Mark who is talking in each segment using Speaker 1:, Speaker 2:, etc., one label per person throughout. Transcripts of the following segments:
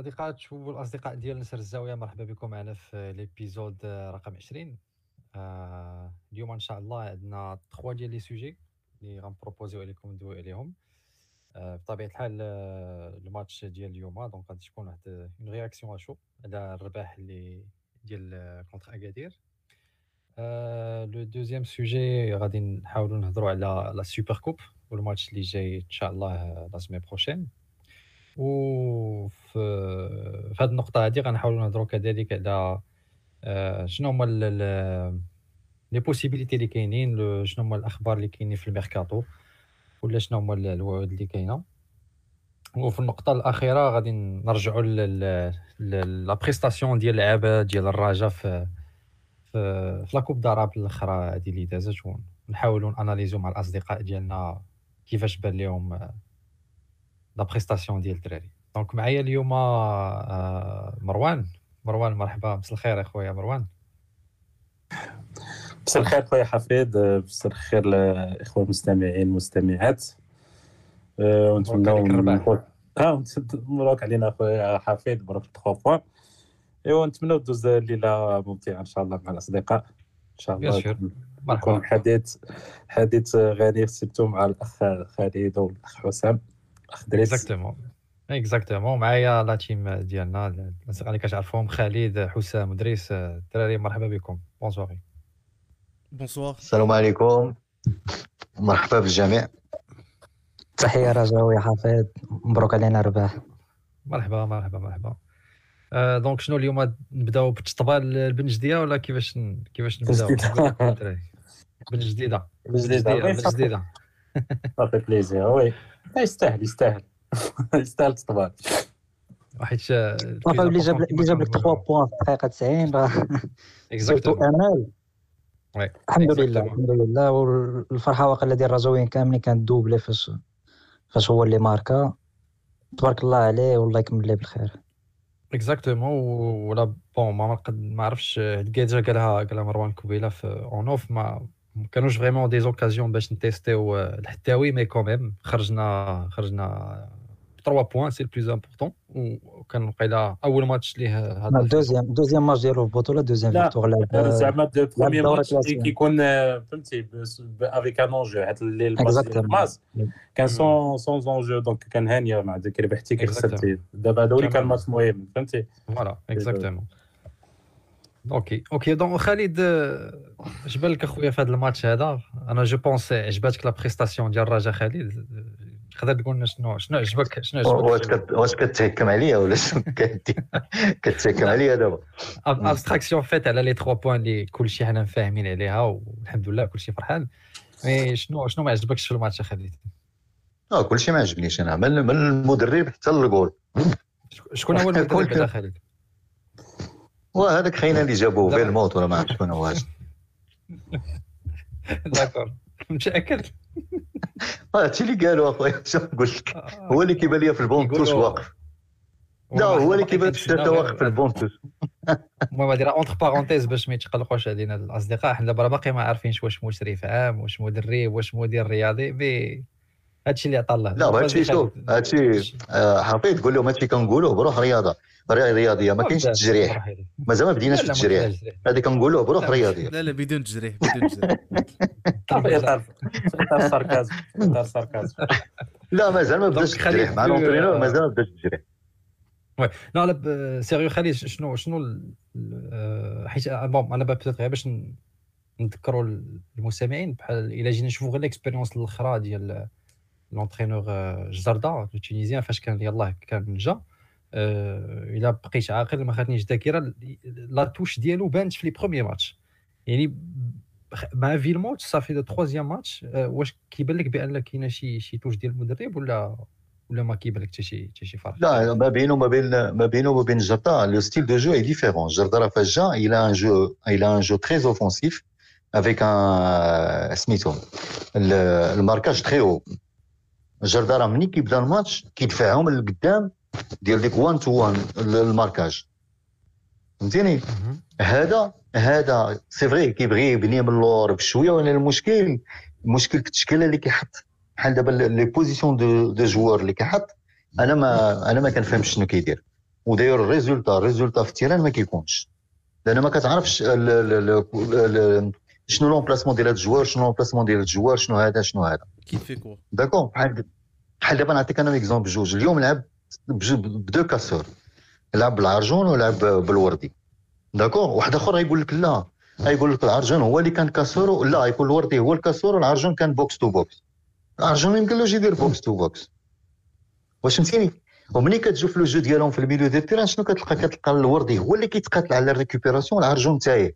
Speaker 1: الصديقات والاصدقاء ديال نسر الزاوية؟ مرحبا بكم معنا في l'épisode رقم 20 آه اليوم إن شاء الله عندنا 3 ديال les sujets اللي غنبروبوزيو عليكم ندويو عليهم. آه بطبيعة الحال آه الماتش ديال اليوم donc غادي تكون واحد une réaction à chaud على الرباح اللي ديال contre اكادير le deuxième sujet غادي نحاولوا نهضروا على la Super Coupe والماتش اللي جاي إن شاء الله la semaine prochaine وفي في هذه النقطة هذه غنحاولوا نهضروا كذلك على آه، شنو هما les possibilités اللي كاينين شنو هما الأخبار اللي كاينين في الميركاتو ولا شنو هما الوعود اللي كاينة. وفي النقطة الأخيرة غادي نرجعوا la prestation ديال اللعابة ديال الرجاء في في في la Coupe d'Arabe الأخرى هذه اللي دازت ونحاولوا اناليزو مع الأصدقاء ديالنا كيفاش بان لهم la prestation ديال الدراري. donc معايا اليوم آه، مروان. مروان مرحبا. مساء الخير أخويا مروان.
Speaker 2: مساء الخير خويا حفيظ مساء الخير الاخوه المستمعين والمستمعات
Speaker 1: آه، ونتمنى
Speaker 2: آه مبروك علينا خويا حفيظ مبروك 3 points ايوا نتمنى دوز ليله ممتعة إن شاء الله مع الأصدقاء. إن شاء الله يكون حديث حديث غني surtout مع الأخ خالد والأخ حسام.
Speaker 1: اكزاكتومون اكزاكتومون معايا la team ديالنا الناس اللي كتعرفهم خالد حسام دريس الدراري مرحبا بكم. bonsoir
Speaker 3: bonsoir
Speaker 4: السلام عليكم. مرحبا بالجميع.
Speaker 5: تحية رجاوية حفيظ. مبروك علينا الرباح
Speaker 1: مرحبا مرحبا مرحبا. آه donc شنو اليوم؟ نبداو بالتطبال لبن جديده ولا كيفاش كيفاش نبداو؟ بن جديده
Speaker 2: بن جديده بن
Speaker 1: جديده
Speaker 2: صافي plaisir oui يستاهل يستاهل. يستاهل تطبال
Speaker 5: حيت اللي جاب اللي جاب لك 3 points في الدقيقة 90 راه
Speaker 1: exactement
Speaker 5: أمال. الحمد لله الحمد لله. والفرحة واقيلا ديال الرجاويين كاملين كانت double فاش فاش هو اللي ماركا. تبارك الله عليه والله يكمل ليه بالخير.
Speaker 1: اكزاكتومون ولا بون ما ما عرفتش الكاجا قالها قالها مروان كوبيله في اون اوف ما ما كانوش فريمون دي زوكازيون باش نتيستيو الحتاوي مي كوميم خرجنا خرجنا 3 بوان سي البلوز امبورطون وكان وقيلا أول ماتش ليه
Speaker 5: هذا دوزيام دوزيام ماتش ديالو في البطوله دوزيام
Speaker 2: فيكتور زعما بروميير ماتش كيكون فهمتي avec un enjeu هاد الماتش كان sans sans enjeu donc كان هانيه مع ديك ربحتي كي خسرتي دابا هذا كان ماتش مهم فهمتي.
Speaker 1: voilà exactement ok ok donc خالد اش بان لك اخويا في هذا الماتش هذا؟ أنا je pense عجباتك la prestation ديال الرجاء خالد تقدر تقول لنا شنو شنو عجبك شنو
Speaker 4: عجبك؟ واش كتهكم عليا ولا شنو؟ كتهكم عليا دابا.
Speaker 1: abstraction faite على les 3 points اللي كلشي حنا فاهمين عليها والحمد لله كلشي فرحان. mais شنو شنو ما عجبكش في الماتش خالد؟
Speaker 4: آه كلشي ما عجبنيش أنا من, من المدرب حتى للجول
Speaker 1: شكون هو المدرب خالد؟
Speaker 4: وهذاك خينا اللي جابوه في الموت ولا ما عرفت شكون هو
Speaker 1: d'accord. متأكد؟
Speaker 4: هادشي اللي قالوا أخويا شنو نقول لك؟ هو اللي كيبان لي في ال banc de touche واقف. لا هو اللي كيبان في الشتا واقف في ال
Speaker 1: banc de touche. المهم راه entre parenthèses باش ما يتقلقوش علينا الأصدقاء. حنا دابا باقي ما عارفينش واش مشرف عام واش مدرب واش مدير رياضي. mais هادشي اللي عطا الله.
Speaker 4: لا هادشي شوف هادشي حفيظ تقول لهم هادشي كنقولوه بروح رياضة. رياضية ما كاينش التجريح مازال ما بديناش في التجريح هذه كنقولوه بروح رياضية.
Speaker 3: لا لا بدون تجريح بدون تجريح.
Speaker 2: اطار ال sarcasme اطار ال sarcasme
Speaker 4: لا مازال ما بداش التجريح مع l'entraîneur مازال ما بداش التجريح
Speaker 1: oui. لا لا sérieux خالد شنو شنو حيت bon أنا بيتيت غير باش نذكروا المستمعين بحال إلا جينا نشوفوا غير l'expérience الأخرى ديال l'entraîneur جردا le tunisien فاش كان يلاه كان جا الا بقيت عاقل ما خاتنيش الذاكره la touche ديالو بانت في les premiers matchs يعني مع فيلموت صافي le troisième match واش كيبان لك بان كاينة شي شي touche ديال المدرب ولا ولا ما كيبان لك حتى شي حتى شي فرق
Speaker 4: لا ما بينه وما بين ما بينه وما بين جردا le style de jeu est différent جردا راه فاش جا il a un jeu il a un jeu très offensif avec un سميتو ال marquage très هو جردا راه ملي كيبدا الماتش كيدفعهم للقدام ديال ديك 1 to 1 ال marquage. فهمتيني؟ هذا هذا c'est vrai كيبغي يبني من اللور بشوية ولكن المشكل المشكل التشكيلة اللي كيحط بحال دابا les positions de deux joueurs اللي كيحط أنا ما أنا ما كنفهمش شنو كيدير. وداير ال résultat ال résultat في ال terrain ما كيكونش. لأن ما كتعرفش شنو l'emplacement ديال هذا ال joueur شنو l'emplacement ديال ال joueur شنو هذا شنو هذا.
Speaker 3: كيف في quoi
Speaker 4: d'accord بحال بحال دابا نعطيك أنا exemple بجوج اليوم لعب ب deux casseurs. لعب بالعرجون ولعب بالوردي. d'accord واحد آخر غيقول لك لا. غيقول لك العرجون هو اللي كان casseur لا يكون الوردي هو ال casseur والعرجون كان box to box العرجون يمكن له يدير box to box واش فهمتيني؟ وملي كتشوف le jeu ديالهم في ال milieu ديال ال terrain شنو كتلقى؟ كتلقى الوردي هو اللي كيتقاتل على ال récupération العرجون تاعي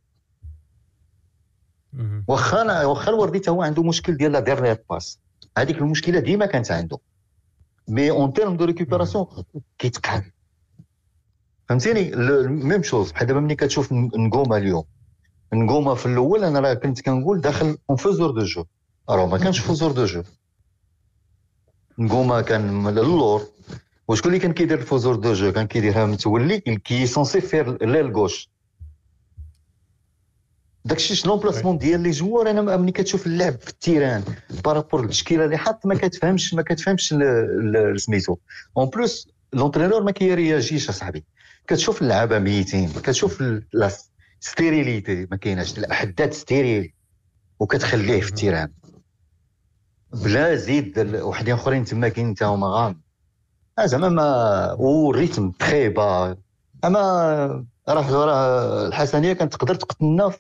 Speaker 4: واخا واخا الوردي هو عنده مشكل ديال la dernière passe هذيك المشكلة ديما كانت عنده mais en termes de récupération كيتقال فهمتيني même chose بحال دابا ملي كتشوف نغوما اليوم نغوما في الأول أنا راه كنت كنقول داخل en faiseur de jeu راه ما كانش faiseur de jeu نغوما كان اللور وشكون اللي كان كيدير ال faiseur de jeu كان كيديرها متولي qui censé faire l'aile gauche داكشي l'emplacement ديال les joueurs أنا ملي كتشوف اللعب في ال terrain par rapport التشكيله اللي حط ما كتفهمش ما كتفهمش سميتو. en plus l'entraîneur ما كي réagir ش أصاحبي. كتشوف اللعابة ميتين كتشوف la stérilité ما كايناش الأحداث stérile وكتخليه في ال terrain. بلا زيد وحدين أخرين تما كاين تا هما غام. آه، زعما ما وال rythme très bas أما راه راه الحسنية كانت تقدر تقتلنا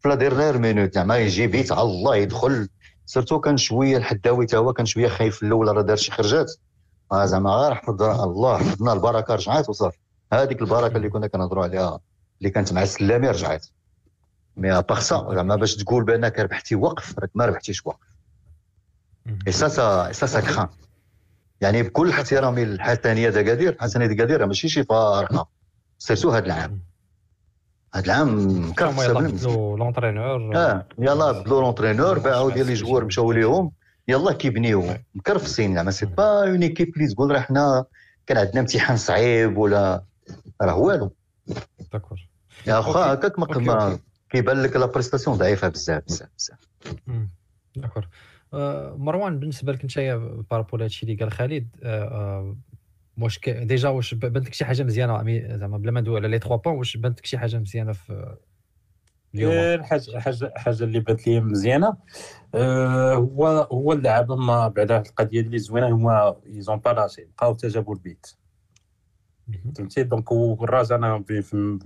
Speaker 4: في la dernière minute زعما يجي بيت على الله يدخل. surtout كان شوية الحداوي تا هو كان شوية خايف في الأول راه دار شي خرجات. آه زعما غير حفظ الله حفظنا البركة رجعات وصافي. هذيك البركة اللي كنا كنهضروا عليها اللي كانت مع السلامي رجعات. مي اباغ سا زعما باش تقول بأنك ربحتي وقف راك ما ربحتيش وقف. et ça ça ça craint يعني بكل احترامي للحسنيه دكادير الحسنيه دكادير ماشي شي فارقه surtout هذا العام. هذا العام
Speaker 1: مكرفس بدلو l'entraîneur
Speaker 4: آه يلا بدلو l'entraîneur باعوا ديال les joueurs مشاو ليهم. يلا كيبنيو مكرفسين زعما c'est pas une équipe اللي تقول راه حنا كان عندنا امتحان صعيب ولا راه والو.
Speaker 1: d'accord.
Speaker 4: يا واخا هكاك ما كيبان لك la prestation ضعيفة بزاف بزاف بزاف.
Speaker 1: داكور. مروان بالنسبة لك انت بارابول هادشي اللي قال خالد واش ديجا واش بانت لك شي حاجة مزيانه زعما بلا ما ندوي على لي 3 بوان واش بانت لك شي حاجة مزيانه في
Speaker 2: اليوم حاجة حاجة حاجة اللي بانت لي مزيانه أه هو هو اللعابه ما بعد القضية اللي زوينه هما يزون با لاشي بقاو تجابوا البيت فهمتي دونك والراجل أنا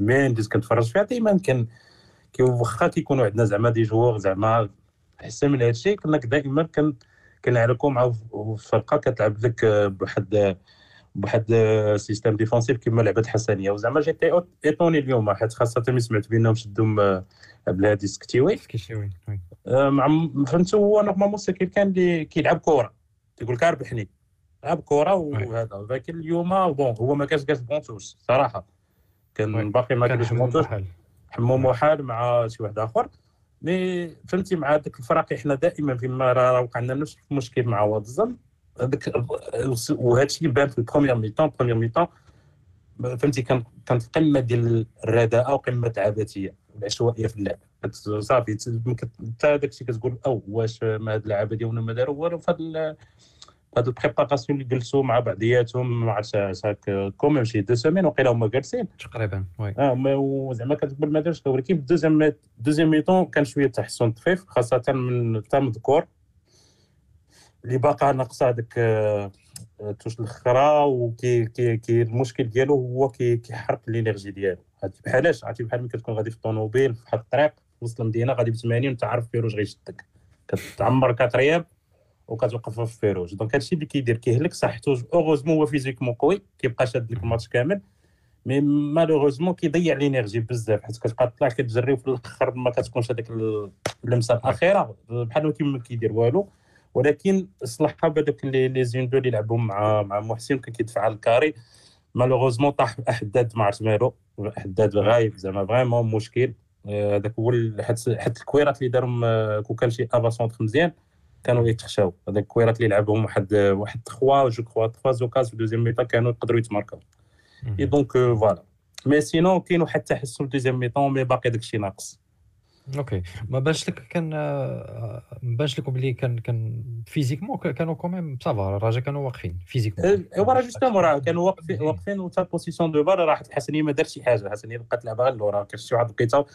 Speaker 2: مين نديز كنتفرج فيها ديما كان واخا كيكونوا عندنا زعما دي جوغ زعما احسن من هادشي كنا دائما كن كنعركوا مع فرقه كتلعب لك بواحد بواحد سيستيم ديفونسيف كما لعبة حسنية. وزعما جيتي ايطوني اليوم حيت خاصة ملي سمعت بأنهم شدوا بلادي سكتيوي
Speaker 1: سكتيوي
Speaker 2: مع فهمت هو نورمالمون سي كان اللي كيلعب كره تيقول لك ربحني لعب كره وهذا. ولكن اليوم بون هو ما كانش كاس بونتوس صراحة. كان باقي ما كانش بونتوس. حموم وحال مع شي واحد آخر. مي فهمتي مع ديك الفرق إحنا دائما فيما راه وقع لنا نفس المشكل مع واتزن. هذاك وهذا الشيء بان في البروميير ميتون بروميير ميتون فهمتي كان كانت قمة ديال الرداءه وقمه العبثيه العشوائيه في اللعب. صافي انت داك الشيء كتقول أو واش ما هاد اللعابه ديالنا ما داروا والو في هاد البريباراسيون اللي جلسوا مع بعضياتهم ما عرفتش هاك كوميم شي دو سيمين وقيلا هما جالسين.
Speaker 1: تقريبا وي.
Speaker 2: آه وزعما كتقول ما دارش ولكن الدوزيام دوزيام ميتون كان شوية تحسن طفيف خاصة من تام دكور اللي باقا ناقصه هذاك آه، توش الاخرى وكي كي كي المشكل ديالو هو كي كيحرق الإنرجي ديالو. بحالاش؟ عرفتي بحال ملي كتكون غادي في الطوموبيل في واحد الطريق وسط المدينة غادي ب 80 وانت عارف فيروج غيشدك. كتعمر كاتريام وكتوقف في فيروج. دونك هادشي اللي كيدير كيهلك صحته اوغوزمون هو فيزيكمون قوي كيبقى شاد لك الماتش كامل مي مالوغوزمون كيضيع لينيرجي بزاف حيت كتبقى تطلع كتجري وفي الآخر ما كتكونش هذيك اللمسة الأخيرة. بحال ما كيدير والو. ولكن صلحها بهذوك لي زين دو اللي لعبوا مع مع محسن كان كيدفع الكاري. مالوغوزمون طاح احداد ما عرفت مالو احداد غايب زعما فريمون مشكل. هذاك هو حتى الكويرات اللي دارهم كون كان شي افا سونتر مزيان كانوا يتخشاو. هذاك الكويرات اللي لعبهم واحد واحد تخوا جو كخوا تخوا زوكاز في دوزيام ميطا كانوا يقدروا يتماركاو. اي donc voilà mais sinon كاين واحد التحسن في deuxième mi-temps mais باقي داكشي ناقص.
Speaker 1: ok. ما بانش لك كان ما بانش لكم بلي كان كان physiquement كانوا quand même ça va الراجل كانوا واقفين physiquement.
Speaker 2: هو راه justement راه كانوا واقفين واقفين وتا possession de balle راه الحسنيه ما دار شي حاجة. الحسنيه بقات تلعب غير اللور كان شي واحد الوقيته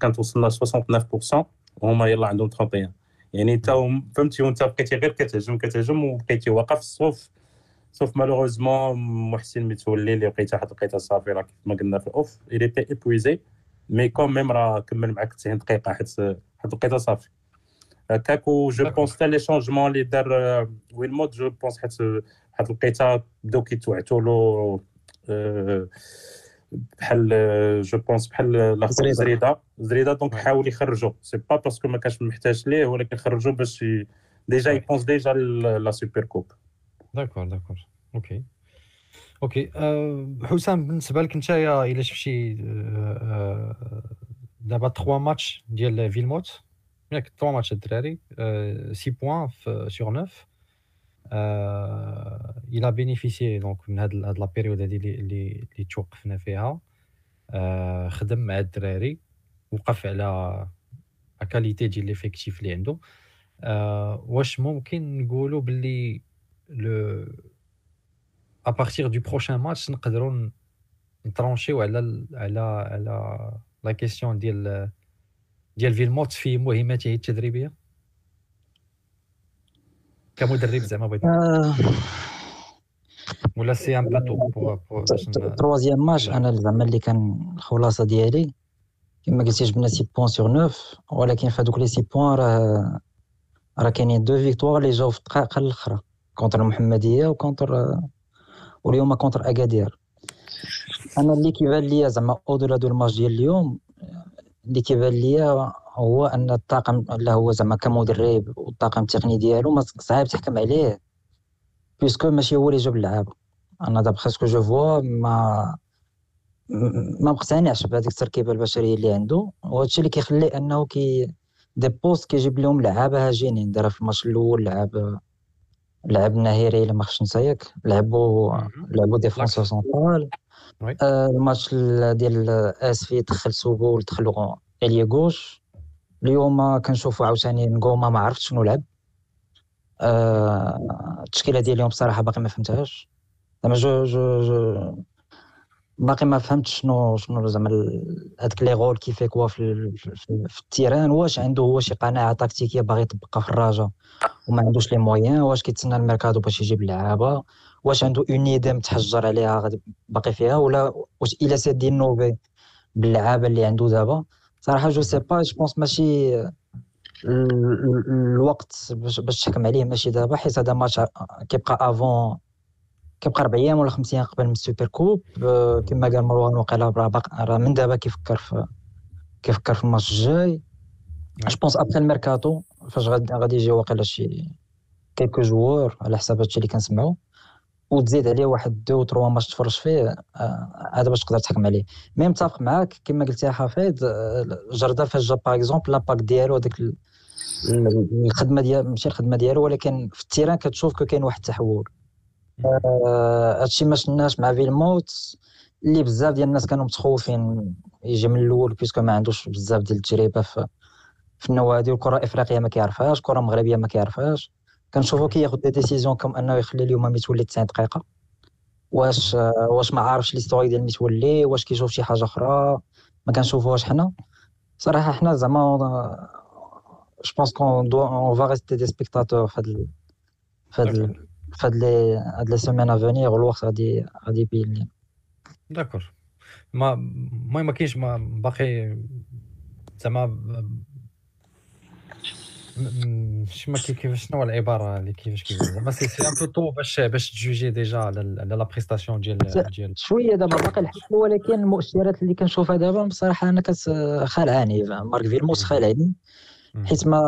Speaker 2: كانت وصلنا 69% وهما يلا عندهم 31 يعني انت فهمتي وانت بقيتي غير كتهجم كتهجم وبقيتي واقف sauf sauf malheureusement محسن متولي اللي بقيت واحد الوقيته صافي راه كيف ما قلنا في ال off t'es épuisé mais quand même راه كمل معاك 90 دقيقه حيت حيت الوقيته صافي كاكو je pense حتى les changements اللي دار ويل مود je pense حيت حيت الوقيته بداو كيتوعتوا له بحال je pense بحال زريده زريده donc حاول يخرجوا c'est pas parce que ما كانش محتاج ليه ولكن خرجوا باش ديجا يبونس ديجا لا سوبر كوب
Speaker 1: داكور داكور أوكي أوكي أه حسام بالنسبة لك انت إلا شفتي أه دابا 3 ماتش ديال فيلموت ياك 3 ماتش الدراري 6 بوان سور 9 إلى بينيفيسي دونك من هاد هاد لا بيريود هادي اللي اللي توقفنا فيها. أه خدم مع الدراري وقف على qualité ديال l'effectif اللي عنده. واش ممكن نقولوا باللي le à partir du prochain match نقدروا نترانشيو على على على la question ديال ديال فيلموت في مهمته التدريبية. كمدرب زعما بغيت ولا c'est un peu
Speaker 5: tôt troisième match أنا زعما اللي كان الخلاصه ديالي كما قلتي جبنا six points sur 9 ولكن في هذوك les six points راه راه كاينين deux victoires اللي جاو في الدقائق الأخرى contre المحمدية و contre واليوم contre أكادير. أنا اللي كيبان ليا زعما au-delà de ال match ديال اليوم اللي كيبان ليا هو أن الطاقم اللي هو زعما كمدرب والطاقم التقني ديالو صعيب تحكم عليه puisque ماشي هو اللي جاب اللعابه أنا دابا خاصك je vois ما ما مقتنعش بهذيك التركيبة البشرية اللي عنده. وهادشي اللي كيخلي أنه كي des postes كيجيب لهم لعابة هاجينين دارها في الماتش الأول لعب لعب النهيري إلا ما خفتش ياك لعبوا لعبوا défenseur central آه الماتش ديال اسفي دخل سوبول دخلوا ailier gauche اليوم كنشوفوا عاوتاني نقوما ما عرفتش شنو لعب. آه التشكيلة ديال اليوم بصراحة باقي ما فهمتهاش. زعما جو جو جو باقي ما فهمتش شنو شنو زعما هذاك لي غول كيف كوا في, في, التيران واش عنده هو شي قناعة تكتيكية باغي يطبقها في الرجاء وما عندوش لي مويان واش كيتسنى الميركادو باش يجيب اللعابة واش عنده اون ايدي متحجر عليها باقي فيها ولا واش الا دي نوفي باللعابة اللي عنده دابا. صراحة جو سي با جو بونس ماشي الوقت باش تحكم عليه ماشي دابا حيت هذا ماتش كيبقى افون كيبقى ربع أيام ولا خمس أيام قبل من ال super coupe كما قال مروان وقيلا راه من دابا كيفكر في كيفكر في الماتش الجاي. je pense après ال mercato فاش غادي يجي واقيلا شي quelques joueurs على حساب هادشي اللي كنسمعو وتزيد عليه واحد deux trois matchs تفرج فيه هذا باش تقدر تحكم عليه. mais متفق معاك كما قلتي يا حفيظ جاريدو فاش جا par exemple la patte ديالو هذاك الخدمة ديال ماشي الخدمة ديالو ولكن في ال terrain كتشوف que كاين واحد التحول. هادشي ما شفناش مع فيلموت اللي بزاف ديال الناس كانوا متخوفين يجي من الأول puisque ما عندوش بزاف ديال التجربة في في النوادي والكرة الافريقيه ما كيعرفهاش الكره المغربيه ما كيعرفهاش. كنشوفو كياخذ des décisions comme أنه يخلي اليوم متولي 90 دقيقة. واش واش ما عارفش l'histoire ديال متولي واش كيشوف شي حاجة أخرى. ما كنشوفوهاش حنا. صراحة حنا زعما je pense qu'on on va rester des spectateurs في هاد في هاد في هاد les هاد les semaines à venir والوقت غادي غادي يبين لنا
Speaker 1: d'accord. ما المهم ما كاينش ما باقي زعما شما كيفاش شنو العبارة اللي كيفاش كيفاش؟ زعما c'est c'est un peu tôt باش باش تجوجي déjà على la prestation ديال ديال
Speaker 5: شوية دابا باقي الحفل ولكن المؤشرات اللي كنشوفها دابا بصراحة أنا خالعاني مارك فيرموس خالعني حيت ما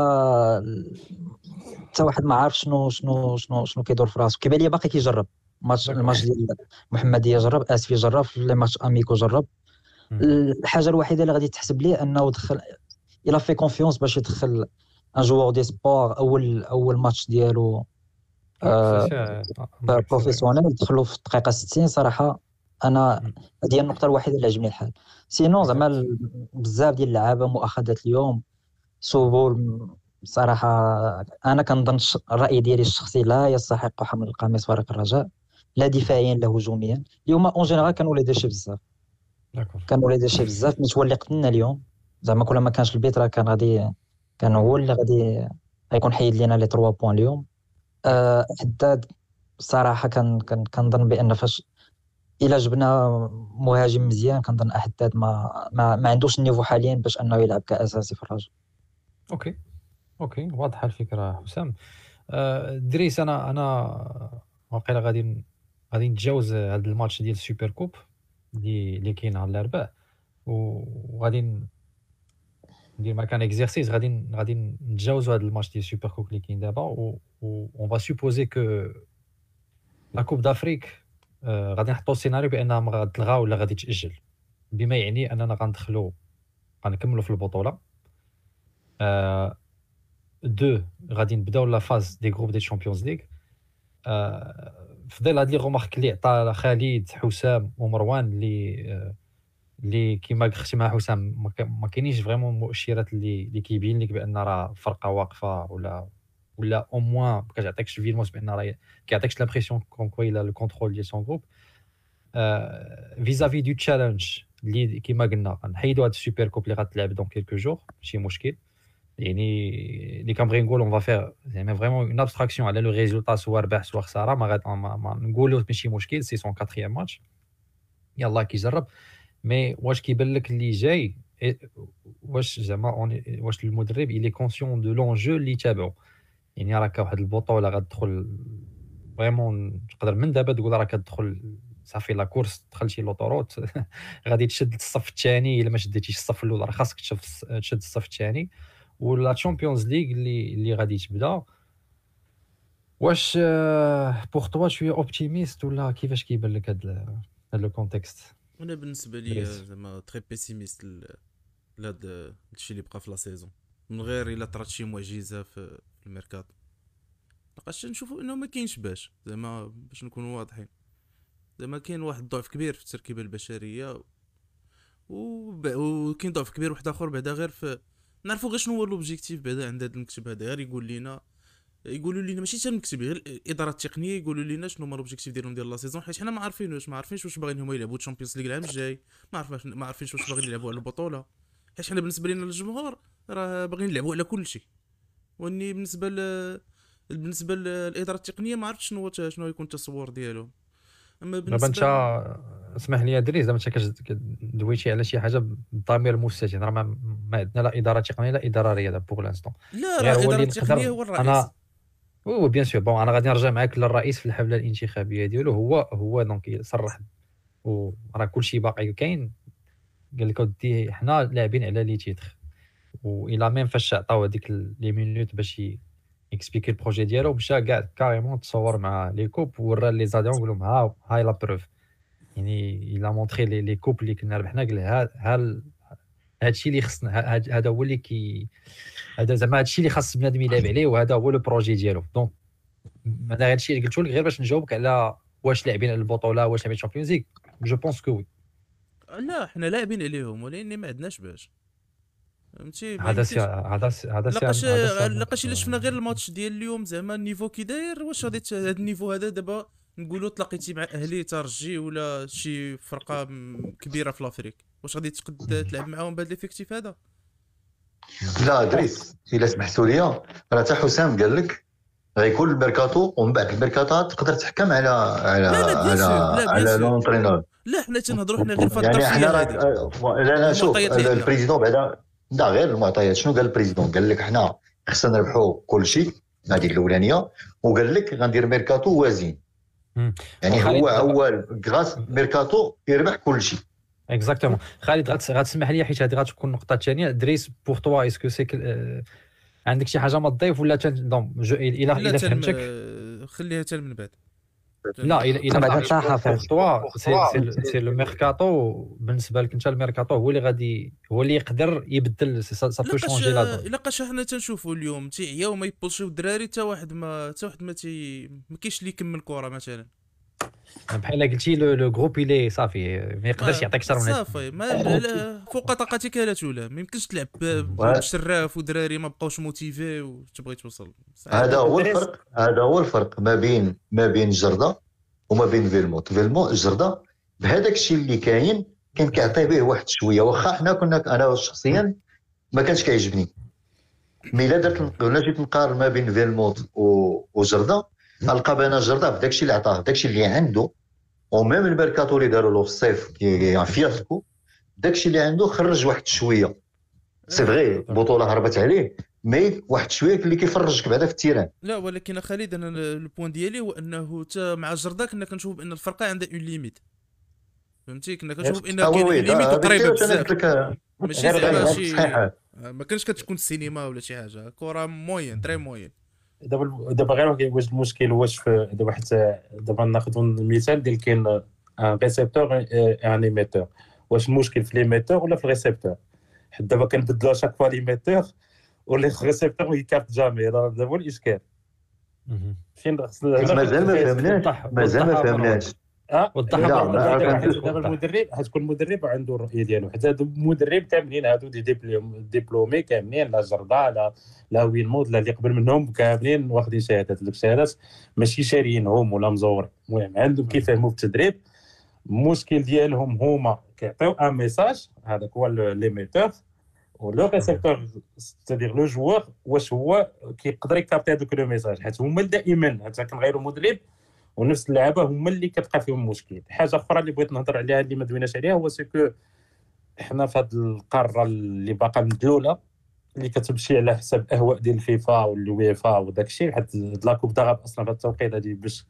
Speaker 5: حتى واحد ما عارف شنو شنو شنو شنو كيدور في راسو. كيبان لي باقي كيجرب. ماتش الماتش ديال محمديه جرب آسفي جرب لي ماتش أميكو جرب. الحاجة الوحيدة اللي غادي تحسب ليه أنه دخل إلى في كونفيونس باش يدخل ان جوور دي سبور اول أول ماتش ديالو professionnel دخلوا في الدقيقة 60 صراحة. أنا هذه النقطة الوحيدة اللي عجبني الحال. sinon زعما بزاف ديال اللعابة مؤاخذات اليوم. سبل صراحة أنا كنظن الرأي ديالي الشخصي لا يستحق حمل القميص فريق الرجاء لا دفاعيا لا هجوميا. اليوم en général كانوا les déchets بزاف. كانوا les déchets بزاف. متولي قتلنا اليوم زعما كل ما كانش البيت راه كان غادي كان هو اللي غادي غيكون حيد لينا لي 3 points اليوم. أه حداد صراحة كان كنظن بأن فاش إلا جبنا مهاجم مزيان كنظن أحداد ما ما, ما عندوش ال niveau حاليا باش أنه يلعب كأساسي في الرجاء.
Speaker 1: OK، OK، واضحة الفكرة حسام. آه، دريس أنا أنا واقيلا غادي غادي نتجاوز هذا الماتش ديال ال super coupe اللي اللي كاين على الأربع. وغادي ندير مكان اكزرسيس غادي غادي نتجاوزوا هذا الماتش ديال السوبر كوب اللي كاين دابا. و اون فا سوبوزي كو لا كوب دافريك غادي نحطوا السيناريو بأنها غتلغى ولا غادي تأجل، بما يعني أننا غندخلوا غنكملوا في البطولة. Euh, de radin Bidou, la phase des groupes des Champions League. Fidel a dit remarquer que tu numéro un, chef de la ligue, Moumarwan, qui m'a géré, je suis vraiment cher à ce que Kibin a fait, ou au moins, parce que j'ai l'impression qu'il a le contrôle de son groupe, euh, vis-à-vis du challenge, il doit être super compliqué dans quelques jours chez Mosquille. يعني اللي كنبغي نقول اون فا فير زعما فريمون اون ابستراكسيون على لو ريزولتا سوا ربح سوا خساره ما, ما, ما نقولوا ماشي مشكل سي سون كاتريام ماتش يلاه كيجرب mais واش كيبان لك اللي جاي واش زعما واش المدرب est conscient de l'enjeu اللي تابعو يعني راك واحد البطوله غتدخل vraiment تقدر من دابا تقول راك كتدخل صافي la course دخلتي l'autoroute غادي تشد الصف الثاني الا ما شديتيش الصف الأول راه خاصك تشد الصف الثاني ولا Champions League اللي اللي غادي تبدا واش pour toi شوية optimiste ولا كيفاش كيبان لك هذا هذا ال
Speaker 3: contexte أنا بالنسبة لي زعما très pessimiste لهذا الشيء اللي بقى في la saison من غير الا طرات شي معجزه في الميركاتو لقاش نشوفوا انه ما كاينش باش زعما باش نكونوا واضحين زعما كاين واحد الضعف كبير في التركيبه البشريه وكاين ضعف كبير واحد اخر بعدا غير في نعرفوا غير شنو هو l'objectif بعدا عند هذا المكتب هذا غير يقول لنا يقولوا لنا ماشي حتى المكتب غير الإدارة التقنية يقولوا لنا شنو هما l'objectif ديالهم ديال la saison حيت حنا ما عارفينوش ما عارفينش واش باغيين هما يلعبوا Champions League العام الجاي ما عارفينش ما عارفينش واش باغيين يلعبوا على البطولة. حيت حنا بالنسبة لنا الجمهور راه باغيين نلعبوا على كل شيء. وإني بالنسبة ل بالنسبة للاداره التقنية ما عرفتش شنو شنو يكون التصور ديالهم.
Speaker 1: أما بالنسبة انت اسمح لي أدريس زعما انت كدويتي على شي حاجة بالضمير المستتر راه ما عندنا لا إدارة تقنية لا إدارة رياضة pour l'instant
Speaker 3: لا راه الاداره التقنيه هو الرئيس. أنا
Speaker 1: oui bien sûr bon أنا غادي نرجع معاك للرئيس في الحمله الانتخابية ديالو. هو هو donc صرح. وراه كلشي باقي كاين. قال لك ودي حنا لاعبين على les titres. et même فاش عطاو هذيك les minutes باش expliquer ال projet ديالو مشى كاع carrément تصور مع les coupes ورا les adhérents قول لهم ها هي la preuve يعني il a montré les les coupes اللي كنا ربحنا قال ها ها هادشي اللي خصنا هذا هو اللي كي هذا زعما هادشي اللي خاص بنادم يلعب عليه وهذا هو le projet ديالو donc أنا هادشي اللي قلت لك غير باش نجاوبك على واش لاعبين على البطوله واش لاعبين ال Champions League je pense que
Speaker 3: لا حنا لاعبين عليهم ولكن ما عندناش باش
Speaker 1: فهمتي؟ هذا c'est هذا هذا
Speaker 3: لقاش لقاش إلا شفنا غير الماتش ديال اليوم زعما ال niveau كي داير واش غادي هذا ال niveau هذا دابا نقولوا تلاقيتي مع أهلي ترجي ولا شي فرقة كبيرة في l'Afrique. واش غادي تقد تلعب معاهم بهذا l'effectif هذا؟
Speaker 4: لا ادريس إلا سمحتوا لي. راه حتى حسام قال لك غيكون الميركاتو ومن بعد الميركاتو تقدر تحكم على على لا لا على على l'entraîneur
Speaker 3: لا حنا تنهضروا حنا غير في
Speaker 4: يعني حنا لا لا شوف ال président بعدا لا غير المعطيات شنو قال ال président قال لك حنا خصنا نربحوا كل شيء هذه الأولانية وقال لك غندير ميركاتو وازين يعني هو هو غراس ميركاتو يربح كل شيء.
Speaker 1: اكزاكتومون خالد غتسمح لي حيت هذه غتكون النقطه الثانية دريس بور توا اسكو سي عندك شي حاجة ما تضيف ولا دونك
Speaker 3: إلى إلى فهمتك؟ خليها حتى من بعد.
Speaker 1: لا إلى إلى بعد توا سي لو ميركاتو بالنسبة لك انت الميركاتو هو اللي غادي هو اللي يقدر يبدل سا بو شونجي لا
Speaker 3: الا قاش حنا تنشوفوا اليوم تيعياو ما يبولشيو الدراري حتى واحد ما حتى واحد ما تي ما كاينش اللي يكمل كرة مثلا.
Speaker 1: بحال قلتي لو جروب إلي صافي ما يقدرش يعطيك أكثر من
Speaker 3: صافي. ما فوق طاقتك لا تولا ما يمكنش تلعب بشراف ودراري ما بقاوش موتيفي وتبغي توصل.
Speaker 4: هذا هو الفرق هذا هو الفرق ما بين ما بين جردة وما بين فيلموت فيلموت جردة بهذاك الشيء اللي كاين كان كيعطي به واحد شوية. واخا حنا كنا أنا شخصيا ما كانش كيعجبني. mais الا درت ولا جيت نقارن ما بين فيلموت وجردة غنلقى بان بداك الشيء اللي عطاه داك الشيء اللي عنده و même الميركاتو اللي داروا له في الصيف كي fiasco داك الشيء اللي عنده خرج واحد شوية. c'est vrai البطولة هربت عليه mais واحد شوية اللي كيفرجك بعدا في ال terrain.
Speaker 3: لا ولكن خالد أنا ال point ديالي هو أنه مع جرده كنا كنشوف بأن الفرقة عندها une limite فهمتي؟ كنا كنشوف بان كاين les limites وقريبة بزاف. ماشي زعما شي ما كانش كتكون السينما ولا شي حاجة. كره moyenne très moyenne
Speaker 2: دابا دابا غير واش المشكل واش في دابا حتى دابا ناخذ المثال ديال كاين un récepteur un émetteur واش المشكل في l'émetteur ولا في ال récepteur حيت دابا كنبدلوا chaque fois l'émetteur وال récepteur ما يكابتي jamais. هذا هو الإشكال.
Speaker 4: فين مازال ما فهمناش. مازال ما فهمناش.
Speaker 2: دابا المدرب حتكون المدرب عنده الرؤية ديالو. حتى المدرب كاملين هادو des diplômés كاملين لا جرده لا لا وين مود لا اللي قبل منهم كاملين واخدين شهادات. دوك الشهادات ماشي شاريينهم ولا مزورين. المهم عندهم كيفهموا في التدريب المشكل ديالهم هما كيعطيو un message هذاك هو l'émetteur و le récepteur c'est-à-dire le joueur واش هو كيقدر يكابتي هذوك le message حيت هما دائما حتى كنغيروا مدرب ونفس اللعابة هما اللي كتلقى فيهم مشكل. حاجة أخرى اللي بغيت نهضر عليها اللي ما دويناش عليها هو c'est que حنا في هذه القارة اللي باقا مدلوله اللي كتمشي على حساب الاهواء ديال الفيفا والويفا وداك الشيء حيت la coupe d'Arabe أصلا في التوقيت هذه باش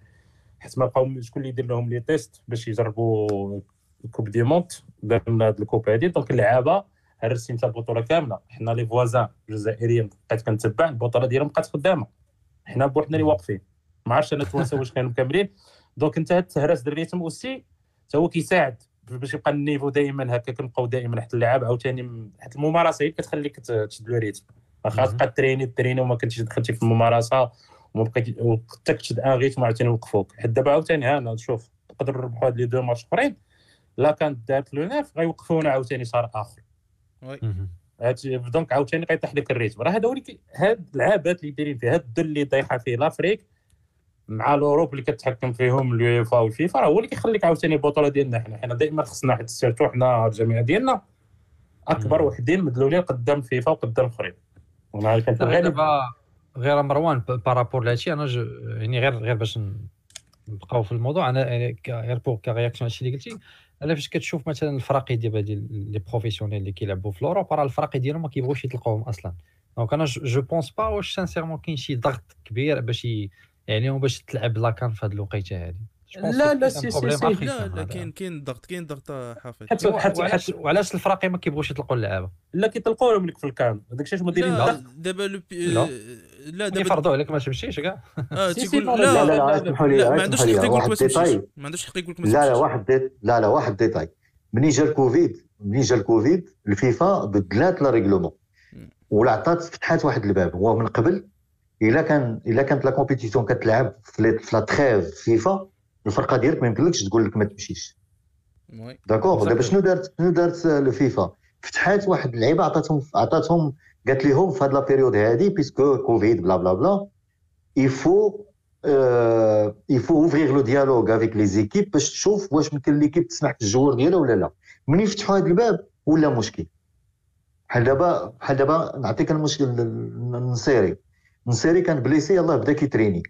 Speaker 2: حيت ما بقاو شكون اللي يدير لهم les tests باش يجربوا ال coupe du monde درنا هاد الكوب هادي. donc اللعابة هرسين البطوله كاملة. حنا les voisins الجزائريين بقيت كنتبع البطولة ديالهم بقات خدامة. حنا بوحدنا اللي واقفين. ما عرفتش أنا التوانسه واش كانوا مكملين. donc انت هاد التهراس ال rythme aussi حتى هو كيساعد باش يبقى ال niveau دائما هكا كنبقاو دائما حتى اللعاب عاوتاني حتى الممارسة هي كتخليك تشد le rythme واخا تبقى تريني تريني وما كنتيش دخلتي في الممارسة وما بقيت حتى تشد un rythme عاوتاني وقفوك. حيت دابا عاوتاني ها أنا نشوف نقدر نربحوا هاد les deux matchs أخرين la CAN تدارت le neuf غيوقفونا عاوتاني شهر آخر. donc عاوتاني غيطيح لك ال rythme. راه هذا هو هاد العابات اللي دايرين فيه هاد الدل اللي طايحه فيه l'Afrique مع ال Europe اللي كتحكم فيهم اليوفا والفيفا راه هو اللي كيخليك عاوتاني البطولة ديالنا حنا. حنا دائما خصنا حيت surtout حنا الجميع ديالنا أكبر وحدين مدلولين قدام فيفا وقدام الآخرين.
Speaker 1: غير غير مروان par rapport لهادشي أنا يعني غير غير باش نبقاو في الموضوع أنا يعني غير pour réaction هادشي اللي قلتي أنا فاش كتشوف مثلا الفراقي دابا ديال les professionnels اللي كيلعبوا في l'Europe راه الفراقي ديالهم ما كيبغوش يطلقوهم أصلا. donc أنا je pense pas واش sincèrement كاين شي ضغط كبير باش يعني باش تلعب la CAN في هذه الوقيته هذه
Speaker 2: لا لا سي سي سي
Speaker 3: لا لا كاين كاين ضغط كاين ضغط حافظ.
Speaker 1: حتى حتى حتى وعلاش الفراقي ما كيبغوش يطلقوا اللعابه
Speaker 2: لا كيطلقوا لهم لك في ال CAN. داك الشيء هما دايرين
Speaker 3: لا دابا لا.
Speaker 1: لا دابا يفرضوا عليك ما تمشيش كاع.
Speaker 3: آه تيقول
Speaker 4: لا لا لا اسمحوا لي
Speaker 3: ما عندوش حق يقول لك ما تمشيش ما عندوش حق يقول لك ما
Speaker 4: لا لا واحد لا لا واحد détail. ملي جا الكوفيد ملي جا الكوفيد الفيفا بدلات les règlements. ولا عطات فتحات واحد الباب. هو من قبل إلا كان إلا كانت la compétition كتلعب في la trêve FIFA الفرقة ديالك ما يمكنلكش تقول لك ما تمشيش. d'accord دابا شنو دارت شنو دارت الفيفا فتحات واحد اللعيبة عطاتهم عطاتهم قالت لهم في هاد la période هادي puisque كوفيد بلا بلا بلا il faut il faut ouvrir le dialogue avec les équipes باش تشوف واش ممكن l'équipe تسمح في ال joueur ديالها ولا لا. ملي فتحوا هاد الباب؟ ولا مشكل. بحال دابا بحال دابا نعطيك المشكل النصيري نسيري كان blessé يلاه بدا كيتريني.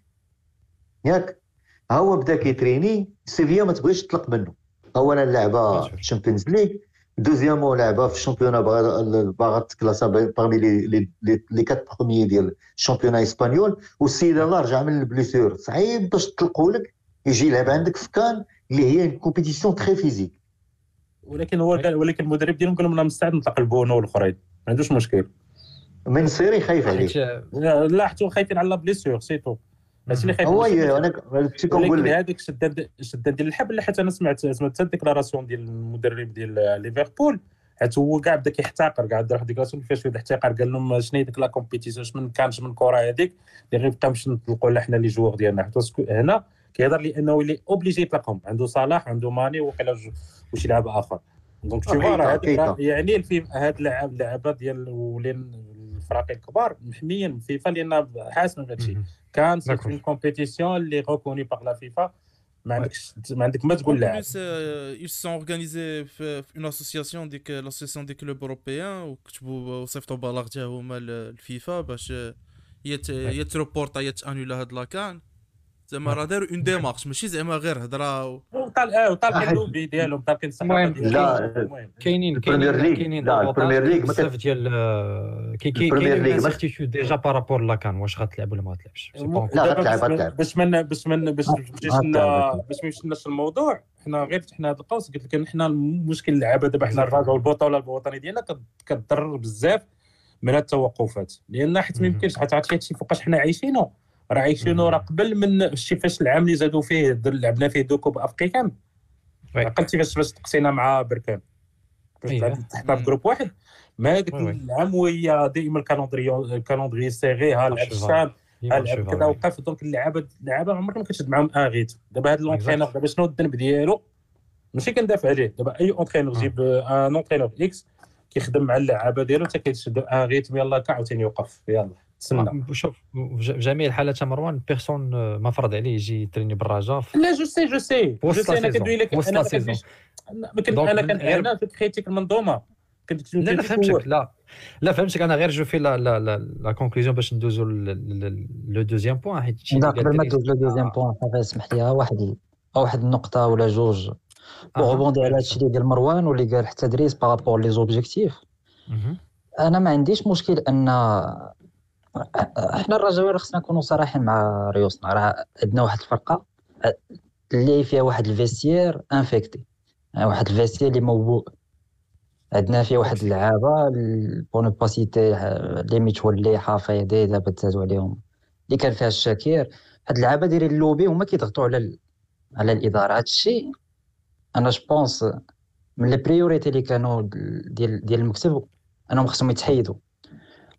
Speaker 4: ياك؟ ها هو بدا كيتريني سيفيا ما تبغيش تطلق منه. اولا لعبة Champions League deuxièmement لعبة في ال championnat باغا تكلاسا parmi les les les quatre premiers ديال ال championnat espagnol. والسيد الله رجع من ال blessure. صعيب باش تطلقوا لك يجي يلعب عندك في CAN اللي هي compétition très physique
Speaker 2: ولكن هو ولكن المدرب ديالهم قال لهم أنا مستعد نطلق البونو والاخرين ما عندوش مشكل.
Speaker 4: النصيري خايف عليه
Speaker 2: لا حتى خايفين على blessure c'est tout
Speaker 4: هادشي اللي خايف هو
Speaker 2: أنا كنقول لك. هذاك الشداد الشداد ديال الحبل حيت أنا سمعت سمعت ال déclaration ديال المدرب ديال ليفربول. حيت هو كاع بدا كيحتقر كاع دار واحد ال déclaration كيفاش بدا احتقار قال لهم شنو هي ديك la compétition من كانش من كرة هذيك؟ اللي غيبقى باش نطلقوا حنا les joueurs ديالنا. حيت هنا كيهضر لي انه اللي obligé يطلقهم عنده صلاح عنده Mané وقيلا وشي لاعب آخر. donc تشوف يعني في هاد اللعابه ديال ولين الفرق الكبار محميين فيفا لأن حاسم هادشي كان c'est une compétition اللي reconnue par la FIFA ما عندكش ما عندك ما تقول لاعب.
Speaker 3: ils sont organisés في une association ديك l'association des clubs européens وكتبوا وصيفطوا بلاغ حتى هما الفيفا باش يا يا تروبورتا يا تانولا هاد la CAN زعما راه داروا une démarche ماشي زعما غير هضرة
Speaker 2: وطال آه وطال اللوبي ديالهم طالقين
Speaker 1: الصحافة لا كاينين كاينين لا ال Premier League بزاف ديال كاين l'incertitude déjà par rapport la CAN واش غتلعب ولا ما غتلعبش.
Speaker 4: لا غتلعب غتلعب
Speaker 2: باش من باش من باش باش ما يمشيناش الموضوع حنا غير فتحنا هذا القوس قلت لك حنا المشكل اللعابه دابا حنا الرجاء والبطولة الوطني ديالنا كتضرر بزاف من التوقفات. لأن حيت ما يمكنش حتى عرفتي هادشي فوقاش حنا عايشينو. راه عايشينو راه قبل من شتي فاش العام اللي زادوا فيه لعبنا فيه deux coupes africaines عقلتي فاش فاش تقسينا مع بركان. طحنا في groupe واحد. ما هذاك العام وهي دائما ال calendrier ال calendrier serré ها لعب الشام لعب كذا وقف. donc اللعابه اللعابة عمرك ما كتشد معاهم un rythme دابا هذا ال entraîneur دابا شنو الذنب ديالو؟ ماشي كندافع عليه. دابا أي entraîneur جيب un entraîneur X كيخدم مع اللعابة ديالو حتى كيشد un rythme يلاه كاع عاوتاني يوقف. يلاه
Speaker 1: تسنى شوف في جميع الحالات مروان personne آه، ما فرض عليه يجي يتريني بالرجاء
Speaker 2: لا je sais je sais je sais أنا كندوي لك أنا أنا كنت أنا كنت critique المنظومة.
Speaker 1: كنت لا لا فهمتك. لا. لا فهمتك. أنا غير je fais la la la la conclusion باش ندوزو le deuxième point حيت
Speaker 5: لا قبل ما ندوز le deuxième point اسمح لي واحد واحد النقطة ولا جوج. و rebondir على هادشي اللي قال مروان واللي قال حتى دريس par rapport les objectifs أنا ما عنديش مشكل أن إحنا الرجاوي خصنا نكونوا صراحين مع ريوسنا. راه عندنا واحد الفرقة اللي فيها واحد ال vestiaire infecté. يعني واحد ال vestiaire اللي موبوء عندنا فيه واحد اللعابة bon pas citer limite ولي حفيظي دابا تزادوا عليهم. اللي كان فيها الشاكير. هاد اللعابة دايرين اللوبي هما كيضغطوا على ال... على الإدارة. هاد الشيء أنا je pense من les priorités اللي كانوا ديال ديال المكتب أنهم خصهم يتحيدوا.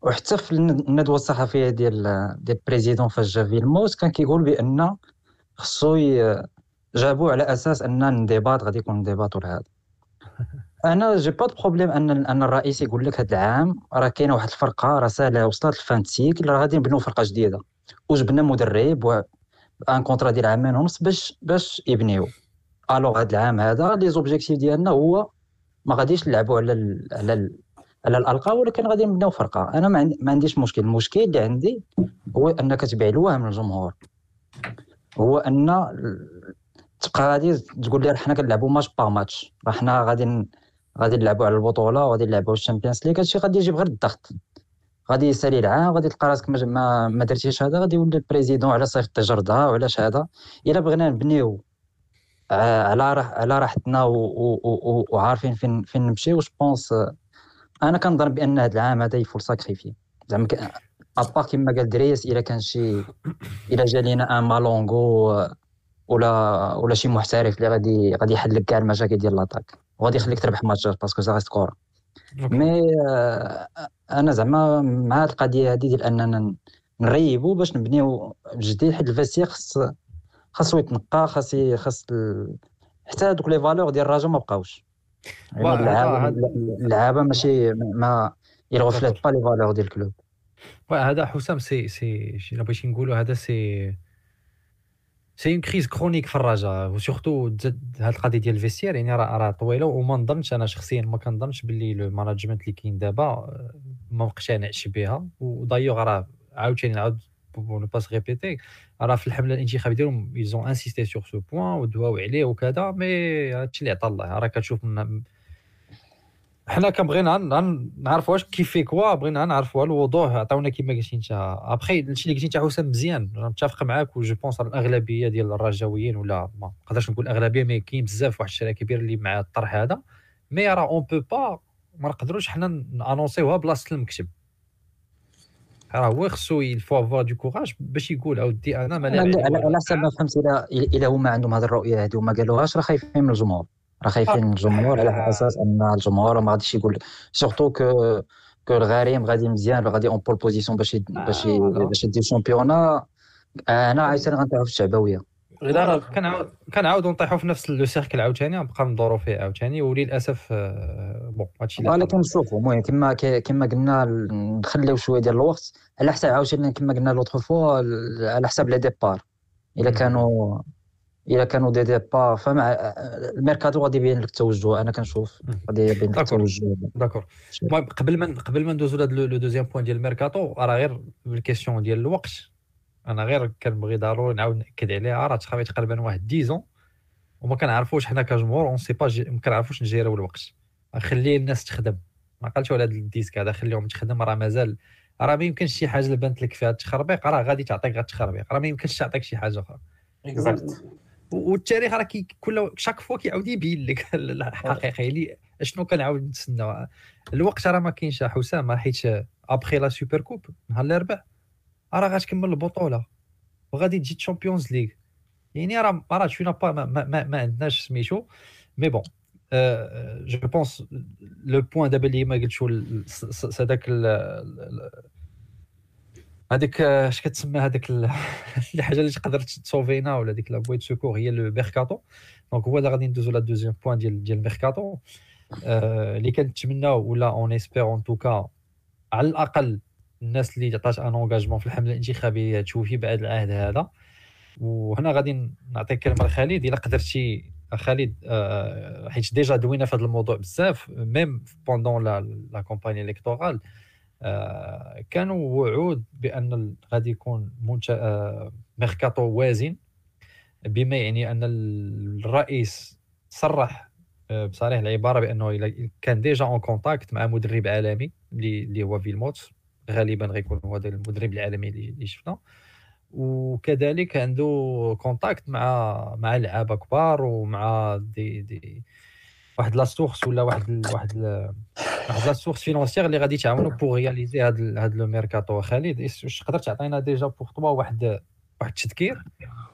Speaker 5: وحتى في الندوة الصحفية ديال ديال ال président فاش جا فيلموتس كان كيقول بأن خصو جابوه على أساس أن انضباط غادي يكون انضباط ولا هذا. أنا j'ai pas de problème أن أن الرئيس يقول لك هذا العام راه كاينة واحد الفرقة راه ساهلة وصلت cycle راه غادي نبنيو فرقة جديدة. وجبنا مدرب و un contrat ديال عامين ونص باش باش يبنيو. alors هذا العام هذا les objectifs ديالنا هو ما غاديش نلعبوا على ال على ال على الالقاب ولكن غادي نبناو فرقة. أنا ما عنديش مشكل. المشكل اللي عندي هو أنك تبيع الوهم للجمهور. هو أن تبقى غادي تقول لي حنا كنلعبوا match par match راه حنا غادي غادي نلعبوا على البطولة وغادي نلعبوا ال Champions League. هادشي غادي يجيب غير الضغط. غادي يسالي العام غادي تلقى راسك ما, ما درتيش هذا غادي يولي ال président علاش صيفط جرده وعلاش هذا. إلا بغينا نبنيو على على راحتنا وعارفين فين فين نمشيو. je pense أنا كنظن بأن هذا العام هذا il faut le sacrifier. زعما à part كما قال دريس إلا كان شي إلا جا لينا un مالونغو ولا ولا شي محترف اللي غادي غادي يحل لك كاع المشاكل ديال l'attaque وغادي يخليك تربح ماتشات parce que ça reste كورة. mais أنا زعما مع القضية هذه ديال أننا نريبو باش نبنيو جديد حيت ال vestiaire خص خاصو يتنقى خاص خاص حتى هذوك les valeurs ديال الرجاء ما بقاوش. اللعابة ماشي ما reflètent pas les valeurs ديال ال club.
Speaker 1: هذا حسام سي سي الا بغيتي نقولوا هذا c'est c'est une crise chronique في الرجاء و surtout هاد القضية ديال ال vestiaire يعني راه راه طويلة وما نظنش أنا شخصيا ما كنظنش باللي le management اللي كاين دابا ما مقتنعش بها. ودايوغ راه عاوتاني نعاود bon ne pas répéter راه في الحملة الانتخابية ديالهم ils ont insisté sur ce point ودواو عليه وكذا mais هادشي اللي عطا الله. راه كتشوف من حنا كنبغينا نعرفوا واش كيف في كوا بغينا نعرفوا الوضوح. عطاونا كيما قلتي انت. ابخي هادشي اللي قلتي انت حسام مزيان. متفق معاك و je pense الأغلبية ديال الرجاويين ولا ما نقدرش نقول الاغلبيه mais كاين بزاف واحد الشركة كبير اللي مع الطرح هذا. mais راه on peut pas ما نقدروش حنا نانونسيوها بلاصة المكتب. راه هو خصو il faut avoir du courage باش يقول اودي أنا ما
Speaker 5: على حسب ما فهمت إلى إلى هما عندهم هذه الرؤية هذه. وما قالوهاش راه خايفين من الجمهور؟ راه خايفين من الجمهور على أساس أن الجمهور ما غاديش يقول surtout que que الغريم غادي مزيان غادي en pole position باش باش باش يدي championnat أنا عايشين غنطيحوا في الشعبوية.
Speaker 1: كنعاود كنعاودوا نطيحوا في نفس le cercle عاوتاني نبقى ندوروا فيه عاوتاني وللأسف bon هادشي
Speaker 5: اللي أنا كنشوفوا المهم كما كما قلنا نخليو شوية ديال الوقت. على حساب عاوتاني كما قلنا l'autre fois على حساب les départs. إلا كانوا إلا كانوا des départs فمع الميركاتو غادي يبين لك التوجه أنا كنشوف غادي يبين لك التوجه.
Speaker 1: d'accord. المهم قبل ما قبل ما ندوزو لهذا le deuxième point ديال الميركاتو راه غير ال question ديال الوقت. أنا غير كنبغي ضروري نعاود نأكد عليها راه تخافي تقريبا واحد 10 وما كنعرفوش حنا كجمهور on sait pas ما كنعرفوش نجيريو الوقت. خلي الناس تخدم. ما قالش على هذا ال disque هذا خليهم تخدم راه مازال راه ما يمكنش شي حاجة اللي بانت لك فيها التخربيق راه غادي تعطيك غير التخربيق راه ما يمكنش تعطيك شي حاجة أخرى. والتاريخ راه كل chaque fois كيعاود يبين لك. الحقيقة اللي شنو كنعاود نتسنى الوقت راه ما كاينش حسام حيت après la Super Coupe نهار الاربع راه غتكمل البطولة. وغادي تجي Champions League يعني راه راه شوية با ما, ما, ما عندناش سميتو. mais bon je pense le point دابا اللي ما قلتش هذاك هذيك اش كتسمى هذاك الحاجة اللي تقدر تصوفينا ولا ديك la bouée secours هي le mercato donc هو اللي غادي ندوزو la deuxième point ديال ديال الميركاتو اللي كنتمناو ولا on espère en tout cas على الاقل الناس اللي عطات un engagement في الحملة الانتخابيه توفي بهاد العهد هذا وهنا غادي نعطيك كلمة لخالد إلا قدرتي خالد حيت déjà دوينا في هذا الموضوع بزاف même pendant la campagne électorale كانوا وعود بأن غادي يكون آه، ميركاتو وازن بما يعني أن الرئيس صرح آه، بصريح العبارة بأنه كان déjà un contact مع مدرب عالمي اللي هو فيلموت غالبا غيكون هو المدرب العالمي اللي شفنا. وكذلك عنده contact مع مع لعابة كبار ومع des des واحد la source ولا واحد واحد واحد la source financière اللي غادي تعاونوا pour réaliser هاد هاد le mercato خالد واش تقدر تعطينا déjà pour toi واحد واحد التذكير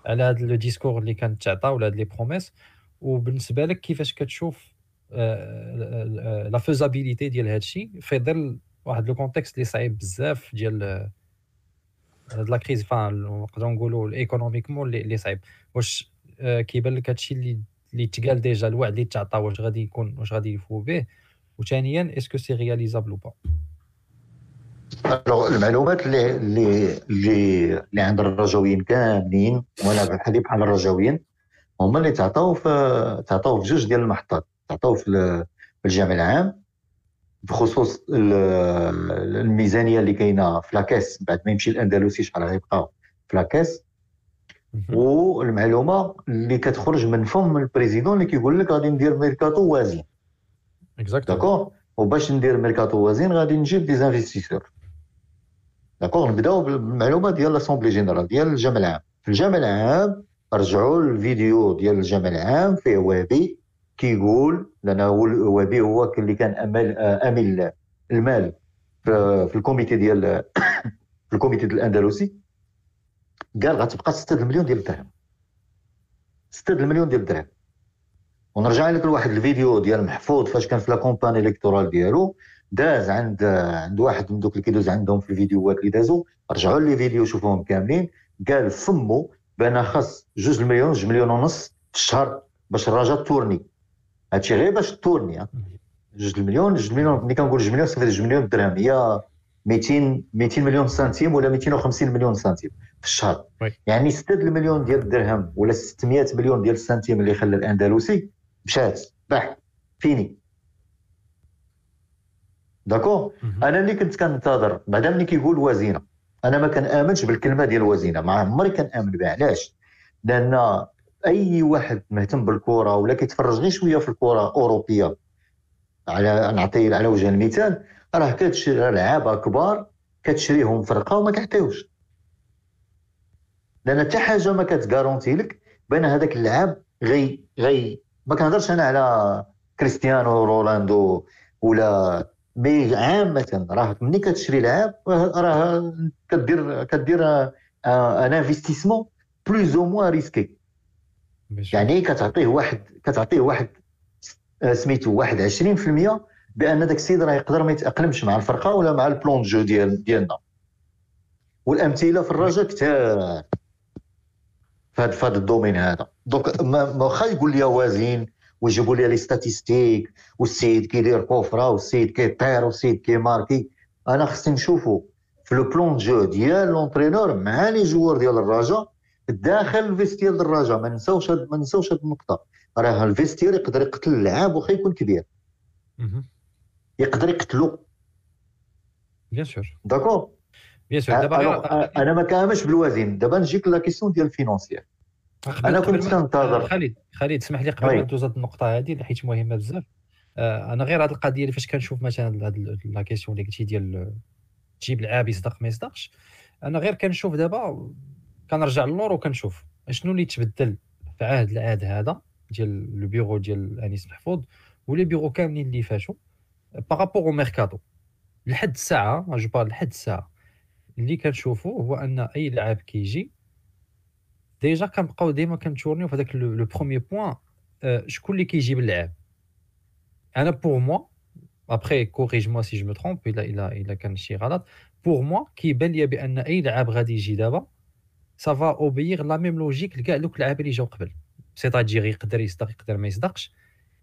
Speaker 1: على هاد le discours اللي كانت تعطى ولا هاد les promesses وبالنسبة لك كيفاش كتشوف la faisabilité ديال هادشي؟ في ظل واحد le contexte اللي صعيب بزاف ديال la crise نقدروا نقولوا économiquement اللي صعيب. واش كيبان لك هادشي اللي اللي تقال déjà الوعد اللي تعطى واش غادي يكون واش غادي يفو به؟ وثانيا est-ce que c'est réalisable ou pas
Speaker 4: المعلومات اللي اللي اللي اللي عند الرجويين كاملين وأنا بحالي بحال الرجويين هما اللي تعطاو في تعطاو في جوج ديال المحطات. تعطاو في الجامع العام بخصوص الميزانية اللي كاينة في لاكاس بعد ما يمشي الأندلسي شحال غيبقى في لاكاس. والمعلومة اللي كتخرج من فم البريزيدون اللي كيقول لك غادي ندير ميركاتو وازن. d'accord وباش ندير ميركاتو وازن غادي نجيب des investisseurs d'accord نبداو بالمعلومة ديال l'assemblée générale ديال الجامع العام. في الجامع العام رجعوا الفيديو ديال الجامع العام فيه وابي كيقول لأن وابي هو اللي كان امل امل المال في ال comité ديال في ال comité الأندلسي. قال غتبقى 6 مليون ديال الدرهم. 6 مليون ديال الدرهم. ونرجع لك لواحد الفيديو ديال محفوظ فاش كان في la campagne électorale ديالو. داز عند عند واحد من دوك اللي كيدوز عندهم في الفيديوهات اللي دازوا رجعوا لي فيديو شوفوهم كاملين. قال فمو بأن خاص جوج مليون جوج مليون ونص في الشهر باش الراجا تورني. هادشي غير باش تورني جوج مليون جوج مليون ملي كنقول جوج مليون صافي جوج مليون درهم هي 200 200 مليون سنتيم ولا 250 مليون سنتيم في الشهر يعني 6 المليون ديال الدرهم ولا 600 مليون ديال السنتيم اللي خلى الاندلسي مشات باح فيني داكو أنا اللي كنت كنتظر بعدا ملي كيقول وزينه أنا ما كنامنش بالكلمة ديال وزينه ما عمري كنامن بها علاش لأن أي واحد مهتم بالكرة ولا كيتفرج غير شوية في الكرة الأوروبية. على نعطي على وجه المثال راه كتشري لعابة كبار كتشريهم فرقة وما كيعطيوش لأن حتى حاجة ما كتكارونتي لك بأن هذاك اللعاب غي غي ما كنهضرش أنا على كريستيانو رونالدو ولا mais عامة راه ملي كتشري لعاب راه كدير كدير un investissement plus ou moins risqué يعني كتعطيه واحد كتعطيه واحد سميتو واحد 20% بأن داك السيد راه يقدر ما يتأقلمش مع الفرقة ولا مع ال plan jeu ديال ديالنا. والأمثلة في الرجاء كثار في هذا في هذا ال domaine هذا. donc واخا يقول لي وازين ويجيبوا les les statistiques والسيد كيدير كوفرة والسيد كيطير والسيد كيماركي أنا خصني نشوفو في le plan jeu ديال l'entraîneur مع les joueurs ديال الرجاء داخل ال vestiaire الرجاء ما نساوش ما نساوش هذه النقطة. راه ال vestiaire يقدر يقتل اللعاب واخا يكون كبير. يقدر يقتلو.
Speaker 1: بيان سور
Speaker 4: داكور
Speaker 1: بيان سور دابا
Speaker 4: أنا ما كامش بالوزن دابا نجيك la question ديال ال financier أنا كنت كنتظر
Speaker 1: خالد خالد اسمح لي قبل ما ندوز هذه النقطة هذه حيت مهمة بزاف. آه، أنا غير هذه القضية اللي فاش كنشوف مثلا هذه la question اللي قلتي ديال تجيب العاب يصدق ما يصدقش. أنا غير كنشوف دابا كنرجع للور وكنشوف. شنو اللي تبدل في عهد العهد هذا ديال le bureau ديال أنيس محفوظ و les bureaux كاملين اللي فاتوا par rapport au mercato لحد الساعة je parle لحد الساعة اللي كنشوفو هو أن أي لاعب كيجي déjà كنبقاو ديما كنتورنيو في هذاك le premier point شكون اللي كيجيب اللعاب أنا pour moi après corrige-moi si je me trompe إلا إلا إلا كان شي غلط pour moi كيبان ليا بأن أي لعاب غادي يجي دابا ça va obéir la même logique لكاع دوك اللعاب اللي جاو قبل. c'est-à-dire يقدر يصدق يقدر ما يصدقش.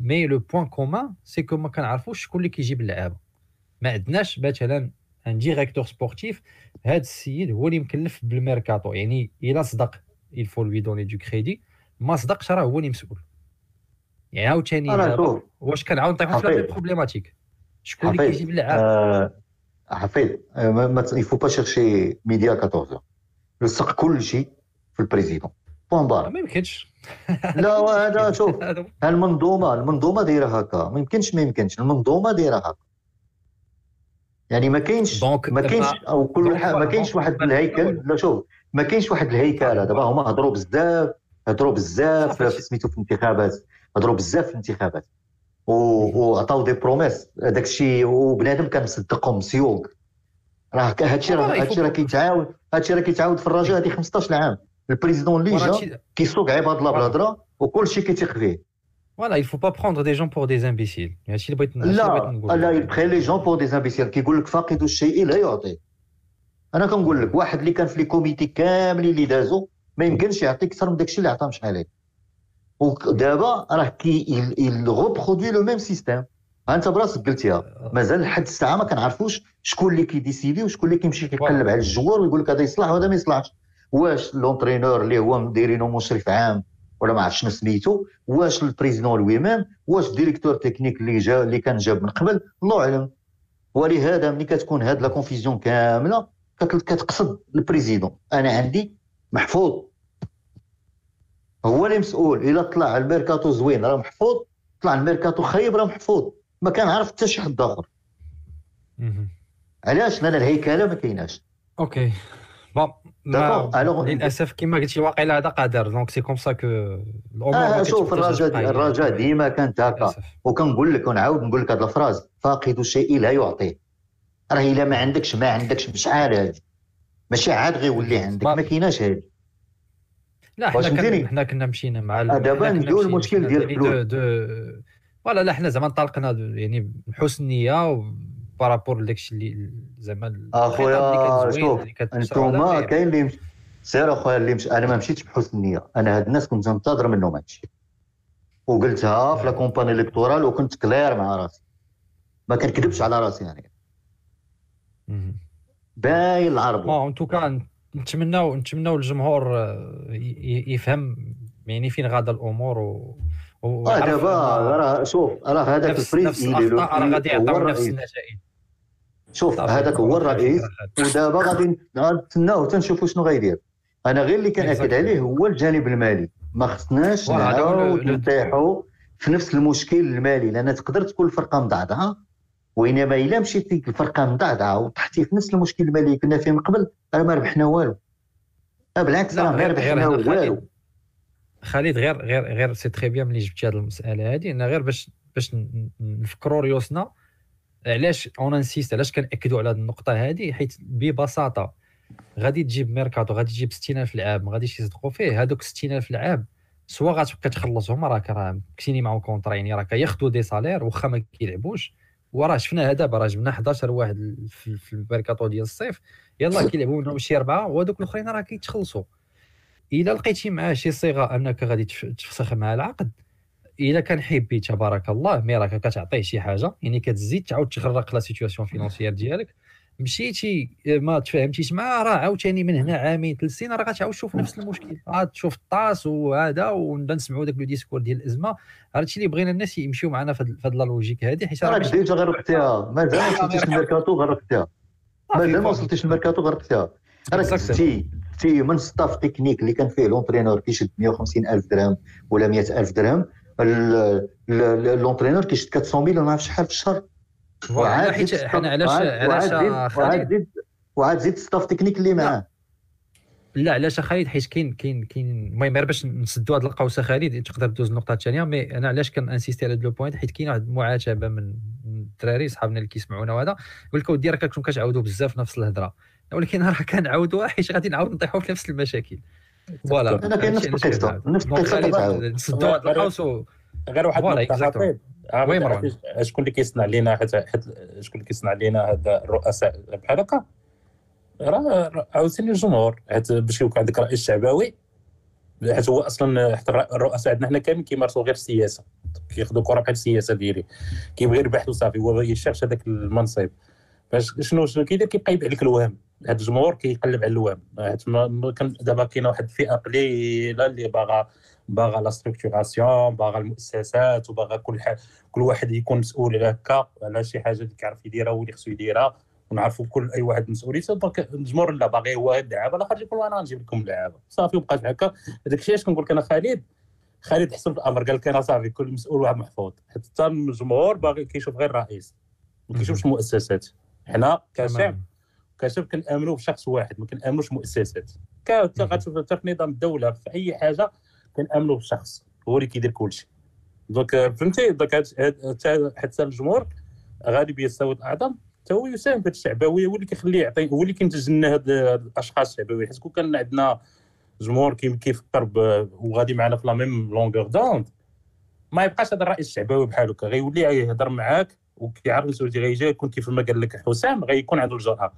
Speaker 1: mais le point commun c'est que ما كنعرفوش شكون اللي كيجيب اللعابه ما عندناش مثلا un directeur sportif هذا السيد هو اللي مكلف بالميركاتو. يعني إلا صدق il faut lui donner du crédit. ما صدقش راه هو اللي مسؤول. يعني عاوتاني واش كنعاود نطيحو في problématique شكون اللي كيجيب اللعاب؟
Speaker 4: حفيظ. mais il faut pas chercher midi à 14 لصق كل شيء في ال président. point barre
Speaker 1: ما يمكنش.
Speaker 4: لا هذا شوف المنظومة المنظومة دايرة هكا. ما يمكنش ما يمكنش. المنظومة دايرة هكا. يعني ما كاينش ما كاينش أو كل ما كاينش واحد الهيكل لا شوف ما كاينش واحد الهيكله دابا هما هضروا بزاف هضروا بزاف في سميتو في الانتخابات هضروا بزاف في الانتخابات. وعطاو des promesses. هذاك الشيء وبنادم كان مصدقهم مسيوق راه هادشي راه هادشي راه كيتعاود هادشي راه كيتعاود في الرجاء هذه 15 عام. ال président اللي جا كيسوق عباد الله بالهضره وكل شيء كيتيق فيه
Speaker 1: voilà il faut pas prendre des gens pour des imbéciles. هادشي اللي بغيت
Speaker 4: لا لا il prend les gens pour des imbéciles. كيقول لك فاقد الشيء لا يعطي أنا كنقول لك واحد اللي كان في les comités كاملين اللي دازوا ما يمكنش يعطيك أكثر من داكشي اللي عطاه شحال هادي ودابا راه كي il reproduit le même système أنت براسك قلتيها مازال لحد الساعة ما كنعرفوش شكون اللي كيديسيدي وشكون اللي كيمشي كيقلب على ال joueurs ويقول لك هذا يصلح وهذا ما يصلحش. واش l'entraîneur اللي هو مديرينه مشرف عام ولا ما عرفتش شنو سميتو؟ واش ال président lui-même واش ال directeur technique اللي جا اللي كان جاب من قبل؟ الله أعلم. ولهذا ملي كتكون هاد la confusion كاملة كتقصد الـ président. أنا عندي محفوظ. هو اللي مسؤول. إلا طلع الميركاتو زوين راه محفوظ. طلع الميركاتو خايب راه محفوظ. ما كنعرف حتى شي حد آخر. علاش؟ لأن الهيكلة ما كايناش.
Speaker 1: OK. bon للاسف كما قلتي واقيلا هذا قدر donc c'est comme ça que
Speaker 4: الأمور شوف الرجاء الرجاء ديما كانت هكا. وكنقول لك ونعاود نقول لك هذه الـ phrase فاقد الشيء لا يعطيه. راه إلا ما عندكش ما عندكش بشحال هادي. ماشي عاد غيولي عندك ما كايناش هادي.
Speaker 1: لا حنا كنا حنا كنا مشينا مع
Speaker 4: دابا نديرو المشكل ديال
Speaker 1: الفلوس. voilà لا حنا زعما انطلقنا يعني بحسن نية par rapport لداكشي اللي زعما
Speaker 4: آخويا شوف انتوما كاين اللي سير أخويا اللي مش... أنا ما مشيتش بحسن نية. أنا هاد الناس كنت ننتظر منهم هادشي. وقلتها في la campagne électorale وكنت clair مع راسي. ما كنكذبش على راسي يعني باين العرب.
Speaker 1: بون انتو كان نتمناو نتمناو الجمهور آه، يفهم يعني فين غادا الأمور و
Speaker 4: دابا راه شوف راه هذاك الفريز
Speaker 1: راه غادي يعطيو نفس النتائج.
Speaker 4: شوف هذاك هو الرئيس ودابا غادي نتسناو تنشوفوا شنو غيدير أنا غير اللي كناكد عليه هو الجانب المالي. ما خصناش نعاود نطيحوا في نفس المشكل المالي. لأن تقدر تكون الفرقه مضعضعه وإنما إلا مشيتي الفرقه مضعضعه وطحتي في نفس المشكل المالي اللي كنا فيه من قبل راه ما ربحنا والو. بالعكس راه غير ربحنا والو.
Speaker 1: خالد غير غير غير c'est très bien ملي جبتي هذه المسألة هذه أنا غير باش باش نفكروا ريوسنا علاش on insiste علاش كنأكدوا على هذه النقطة هذه حيت ببساطة غادي تجيب ميركاتو غادي تجيب 60000 لعاب ما غاديش يصدقوا فيه. هذوك 60000 لعاب سوا غتبقى تخلصهم راك راه كسيني معاهم contrat يعني راك ياخذوا des salaires واخا ما كيلعبوش. وراه شفناها دابا راه جبنا 11 واحد في الميركاتو ديال الصيف يلاه كيلعبوا منهم شي أربعة وهذوك الأخرين راه كيتخلصوا. الا لقيتي معاه شي صيغة أنك غادي تفسخ مع العقد الا كان حبي تبارك الله mais راك كتعطيه شي حاجة يعني كتزيد تعاود تغرق la situation financière ديالك. مشيتي ما تفاهمتيش معاه راه عاوتاني من هنا عامين ثلاث سنين راه غتعاود تشوف نفس المشكل. عاد تشوف الطاس وهذا ونبدا نسمعوا داك le discours ديال الازمه هادشي اللي بغينا الناس يمشيو معنا في هاد la logique هذه
Speaker 4: حيت راه بديت غرقتيها مازال ما وصلتيش الميركاتو غرقتيها مازال ما وصلتيش الميركاتو غرقتيها راك تي تي من staff technique اللي كان فيه l'entraîneur كيشد 150 ألف درهم ولا 100 ألف درهم l'entraîneur كيشد 400 مليون ما شحال في الشهر.
Speaker 1: وعاد حيت حنا علاش علاش
Speaker 4: وعاد زيد وعاد زيد staff technique اللي معاه.
Speaker 1: لا علاش خالد حيت كاين كاين كاين المهم باش نسدوا هذه القوسة خالد تقدر دوز النقطة الثانية mais أنا علاش كن insister على هذا le point؟ حيت كاين واحد المعاتبة من الدراري صحابنا اللي كيسمعونا وهذا يقول لك ودي راك كنتم كتعاودوا بزاف نفس الهضرة. ولكن راه كنعاودوها حيت غادي نعاود نطيحوا في نفس المشاكل.
Speaker 4: voilà. أنا كاين نفس القصة نفس القصة
Speaker 1: نسدوا هذه القوس
Speaker 2: غير واحد النقطة oui مروان شكون اللي كيصنع لينا حيت شكون اللي كيصنع لينا هاد الرؤساء بحال هكا؟ راه عاوتاني الجمهور. حيت باش يكون عندك رئيس شعبوي حيت هو أصلا حتى الرؤساء عندنا حنا كاملين كيمارسوا غير السياسة. كياخذوا كرة بحال السياسة ديالي. كيبغي يربح وصافي هو يشرش هذاك المنصب. فاش شنو شنو كيدير كيبقى يبيع لك الوهم. هذا الجمهور كيقلب على الوهم. دابا كاينة واحد الفئة قليلة اللي باغا باغا la structuration باغا المؤسسات وباغا كل حاجة كل واحد يكون مسؤول هكا. على شي حاجة اللي كيعرف يديرها هو اللي خصو يديرها. ونعرفوا كل أي واحد مسؤوليته donc الجمهور لا باغي هو اللعابه الآخر يقول أنا غنجيب لكم اللعابه صافي وبقات هكا. هذاك الشيء اش كنقول لك أنا خالد؟ خالد حسن في الأمر قال لك أنا صافي كل مسؤول واحد محفوظ. حتى الجمهور باغي كيشوف غير الرئيس ما كيشوفش المؤسسات حنا كشعب كشعب كنأمنوا بشخص واحد ما كنأمنوش مؤسسات. غتشوف حتى في نظام الدولة في أي حاجة كنأمنوا بالشخص هو اللي كيدير كل شيء donc فهمتي؟ donc حتى الجمهور غالبيه الصوت الاعظم حتى هو يساهم في الشعبويه هو اللي كيخليه يعطي هو اللي كينتج لنا هاد الأشخاص الشعبويه حيت كون كان عندنا جمهور كيفكر وغادي معنا في la même longueur d'onde ما يبقاش هذا الرئيس الشعبوي بحال هكا غيولي يهضر معاك وكيعرف مسؤوليتي غيجي يكون كيف ما قال لك حسام غيكون عنده الجرأة.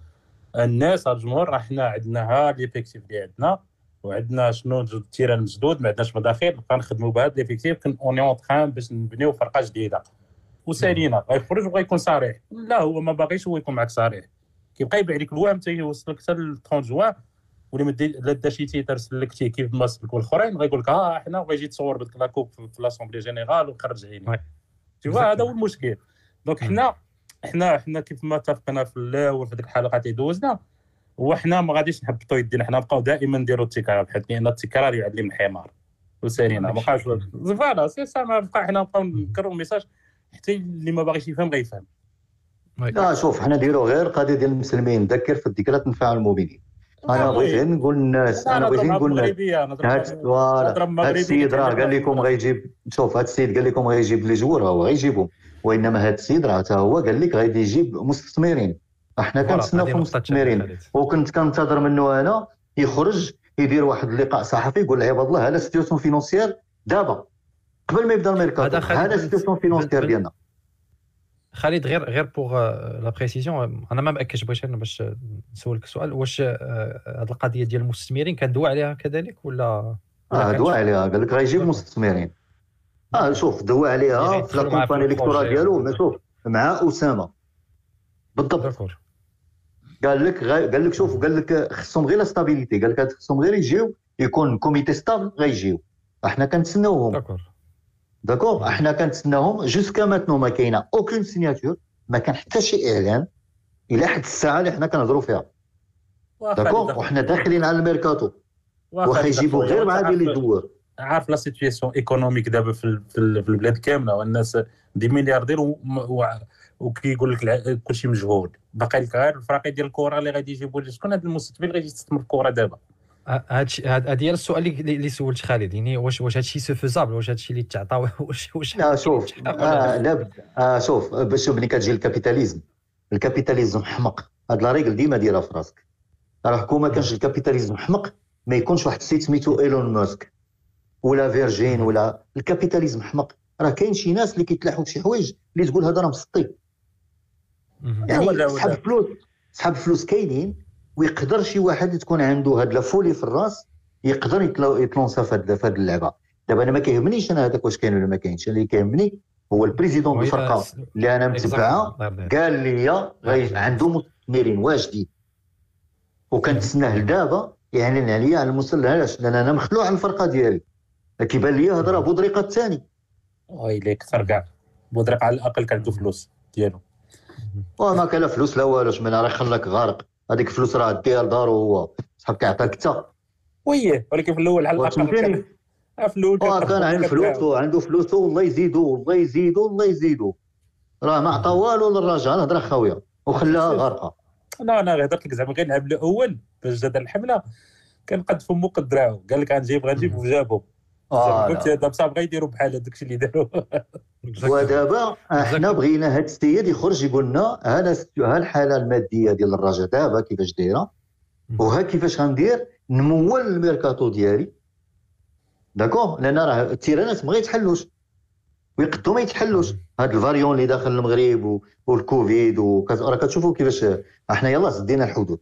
Speaker 2: الناس الجمهور راه حنا عندنا ها l'effectif اللي عندنا وعندنا شنو الـ terrain مسدود ما عندناش مداخل بقى نخدموا بهذا l'effectif on est en train باش نبنيو فرقة جديدة. وسالينا غيخرج وبغى يكون صريح. لا هو ما باغيش هو يكون معك صريح. كيبقى يبيع لك الوهم حتى يوصلك حتى ل 30 جوان ولا ما لا دا شي تيتر سلكتيه كيف ما سلكوا الاخرين غيقول لك ها حنا وغيجي تصور بدك لاكوب في لاسومبلي جينيرال وخرج عيني. تشوف هذا هو المشكل. دونك حنا حنا حنا كيف ما اتفقنا في الأول في ديك الحلقات اللي دوزنا وحنا ما غاديش نحبطوا يدينا. حنا نبقاو دائما نديروا التكرار حيت لأن التكرار يعلم الحمار. وسالينا ما بقاش فوالا سي سا ما بقى حنا نبقاو نكرروا الميساج حتى اللي ما باغيش يفهم غيفهم
Speaker 4: لا شوف حنا نديروا غير القضية ديال المسلمين. نذكر في الذكرى تنفع المؤمنين. أنا بغيت غير نقول للناس أنا بغيت نقول للناس هذا السيد راه قال لكم غيجيب شوف هذا السيد قال لكم غيجيب les joueurs هو غيجيبهم وإنما هذا السيد راه هو قال لك غادي يجيب مستثمرين. إحنا كنتسناو في المستثمرين وكنت كنتظر منه أنا يخرج يدير واحد اللقاء صحفي يقول عباد الله هذا situation financière دابا. قبل ما يبدا الميركاتو هذا situation financière ديالنا.
Speaker 1: خالد غير غير pour la précision أنا ما مأكدش بغيت أنا باش نسولك سؤال واش هذه القضية ديال المستثمرين كان دوا عليها كذلك ولا
Speaker 4: آه دوا عليها. قال لك غيجيب مستثمرين. آه شوف دوا عليها في la campagne électorale ديالو شوف مع أسامة. بالضبط. قال لك قال لك شوف قال لك خصهم غير la stabilité قال لك خصهم غير يجيو يكون comité stable غيجيو أحنا كنتسناوهم. d'accord. أحنا كنتسناهم jusqu'à maintenant ما كاينة aucune signature ما كان حتى شي إعلان إلى حد الساعة اللي حنا كنهضروا فيها. d'accord؟ وحنا داخلين على الميركاتو. وخيجيبوا غير مع ديال لي دوار
Speaker 2: عارف la situation économique دابا في, في البلاد كاملة والناس دي milliardaires وكيقول لك كلشي مجهول. باقي لك غير الفراقي ديال الكره اللي غادي يجيبوا شكون هذا المستثمر اللي غادي يستثمر في الكره دابا؟
Speaker 1: هذا ديال السؤال اللي سولت خالد. يعني واش واش هادشي c'est faisable واش هادشي اللي تعطى؟ واش واش
Speaker 4: لا شوف. آه لا آه شوف. باش ملي كتجي ال capitalisme ال capitalisme حمق. هاد la règle ديما ديرها في راسك. راه كون ما كانش ال capitalisme حمق ما يكونش واحد السيت سميتو إيلون ماسك. ولا فيرجين ولا ال capitalisme حمق. راه كاين شي ناس اللي كيتلاحوا في شي حوايج اللي تقول هذا راه مسطي. يعني سحب فلوس سحب فلوس كاينين ويقدر شي واحد تكون عنده هاد لافولي في الراس يقدر يتلونسا في هذه اللعبة. دابا أنا ما كيهمنيش أنا هذاك واش كاين ولا ما كاينش. اللي كيهمني هو البريزيدون الفرقه اللي أنا متبعها قال لي عنده مستثمرين واجدين. وكنتسناه لدابا يعلن عليا على المستوى علاش؟ لأن أنا مخلوع على الفرقة ديالي. كيبان لي هضرة بودريقة الثاني.
Speaker 2: ويلي كثر كاع. بودريقة على الأقل كان فلوس ديالو.
Speaker 4: وما كان فلوس لا والو شمن راه خلاك غارق. هذيك الفلوس راه ديها لدارو هو صحاب كيعطيك انت
Speaker 2: ويه ولكن في الأول على الأقل
Speaker 4: في الأول كان عنده فلوس وعنده فلوس والله يزيدو والله يزيدو والله يزيدو. راه ما عطا والو للرجاء الهضره خاويه وخلاها غارقة.
Speaker 2: أنا أنا هضرت لك زعما غير نلعب الأول باش جا الحملة. كان قد فمو قد دراعو قال لك غنجيب غنجيب وجابو قلت هذا بصح بغا يديروا بحال هذاك الشيء اللي داروا
Speaker 4: ودابا إحنا بغينا هذا السيد يخرج يقول لنا هذا ها الحالة المادية ديال الرجاء دابا كيفاش دايرة؟ وها كيفاش غندير نمول الميركاتو ديالي؟ d'accord لأن راه ال terrainات ما يتحلوش ويقدروا ما يتحلوش. هاد ال variant اللي داخل المغرب والكوفيد وكذا راه كتشوفوا كيفاش إحنا يلاه سدينا الحدود.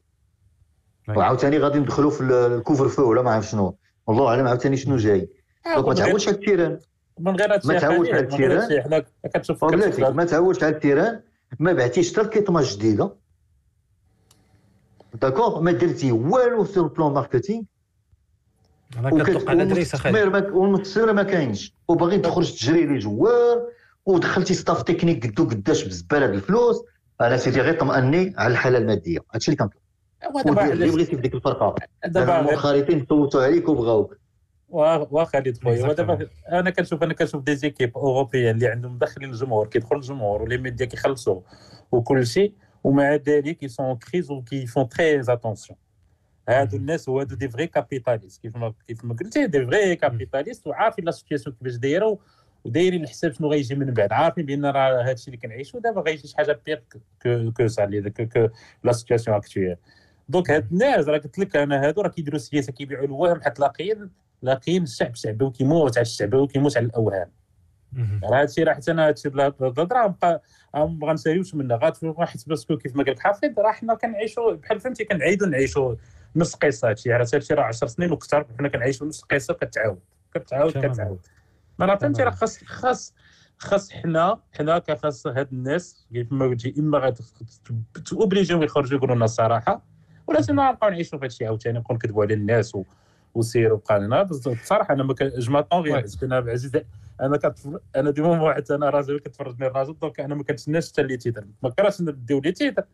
Speaker 4: وعاوتاني غادي ندخلوا في الكوفر فو ولا ما عرف شنو. والله اعلم عاوتاني شنو جاي. دونك ما تعودش على التيران.
Speaker 2: من غير
Speaker 4: ما تعودش على التيران. حنا كتشوف ما تعودش على التيران. ما بعتيش حتى الكيطمه جديده داكوغ ما درتي والو سور بلون ماركتينغ
Speaker 1: أنا كنطلق على دريسه
Speaker 4: خالد والمتصويره ما كاينش. وباغي تخرج تجري لي جوار ودخلتي ستاف تكنيك قدو قداش بزبالة الفلوس أنا سيدي غير طمئني على الحالة المادية. هادشي اللي كنطلب ودير اللي بغيتي في ديك الفرقة. دابا المنخرطين صوتوا عليك وبغاوك.
Speaker 2: وخالد خويا ودابا أنا كنشوف أنا كنشوف des équipes européennes اللي عندهم مدخلين الجمهور كيدخل الجمهور و les médias كيخلصوا وكل شيء ومع ذلك ils sont en crise و qui font très attention هادو الناس هادو des vrais capitalistes كيف ما كيف ما قلتي des vrais capitalistes وعارفين la situation كيفاش دايرة ودايرين الحساب شنو غيجي من بعد. عارفين بأن راه هادشي اللي كنعيشو دابا غيجي شي حاجة pire que que ça que la situation actuelle donc هاد الناس راه قلت لك أنا هادو راه كيديروا السياسة كيبيعوا الوهم حيت لاقيين لاقيين الشعب شعبي كيموت على الشعب وكيموت على الأوهام. راه هادشي راه حتى أنا هادشي الهضره ما غنساليوش منها حيت parce que كيف ما قال لك حافظ راه حنا كنعيشوا بحال فهمتي كنعيدوا نعيشوا نص قصة هادشي. راه هادشي راه 10 سنين وكثر حنا كنعيشوا نص قصة كتعاود. كتعاود كتعاود. ما راه فهمتي راه خاص خاص خاص حنا حنا كخاص هاد الناس كيف ما قلتي إما غتوبليجيو يخرجوا يقولوا لنا الصراحة ولا سينو غنبقاو نعيشوا في هادشي عاوتاني نبقاو نكذبوا على الناس و... وسيروا بقى لنا بصراحه أنا ما جو ماتون غير أنا عزيز أنا كتفرج أنا ديما واحد أنا راجل كتفرجني الراجل دونك أنا ما كنتسناش حتى لي تيتر ما كرهتش نديو لي تيتر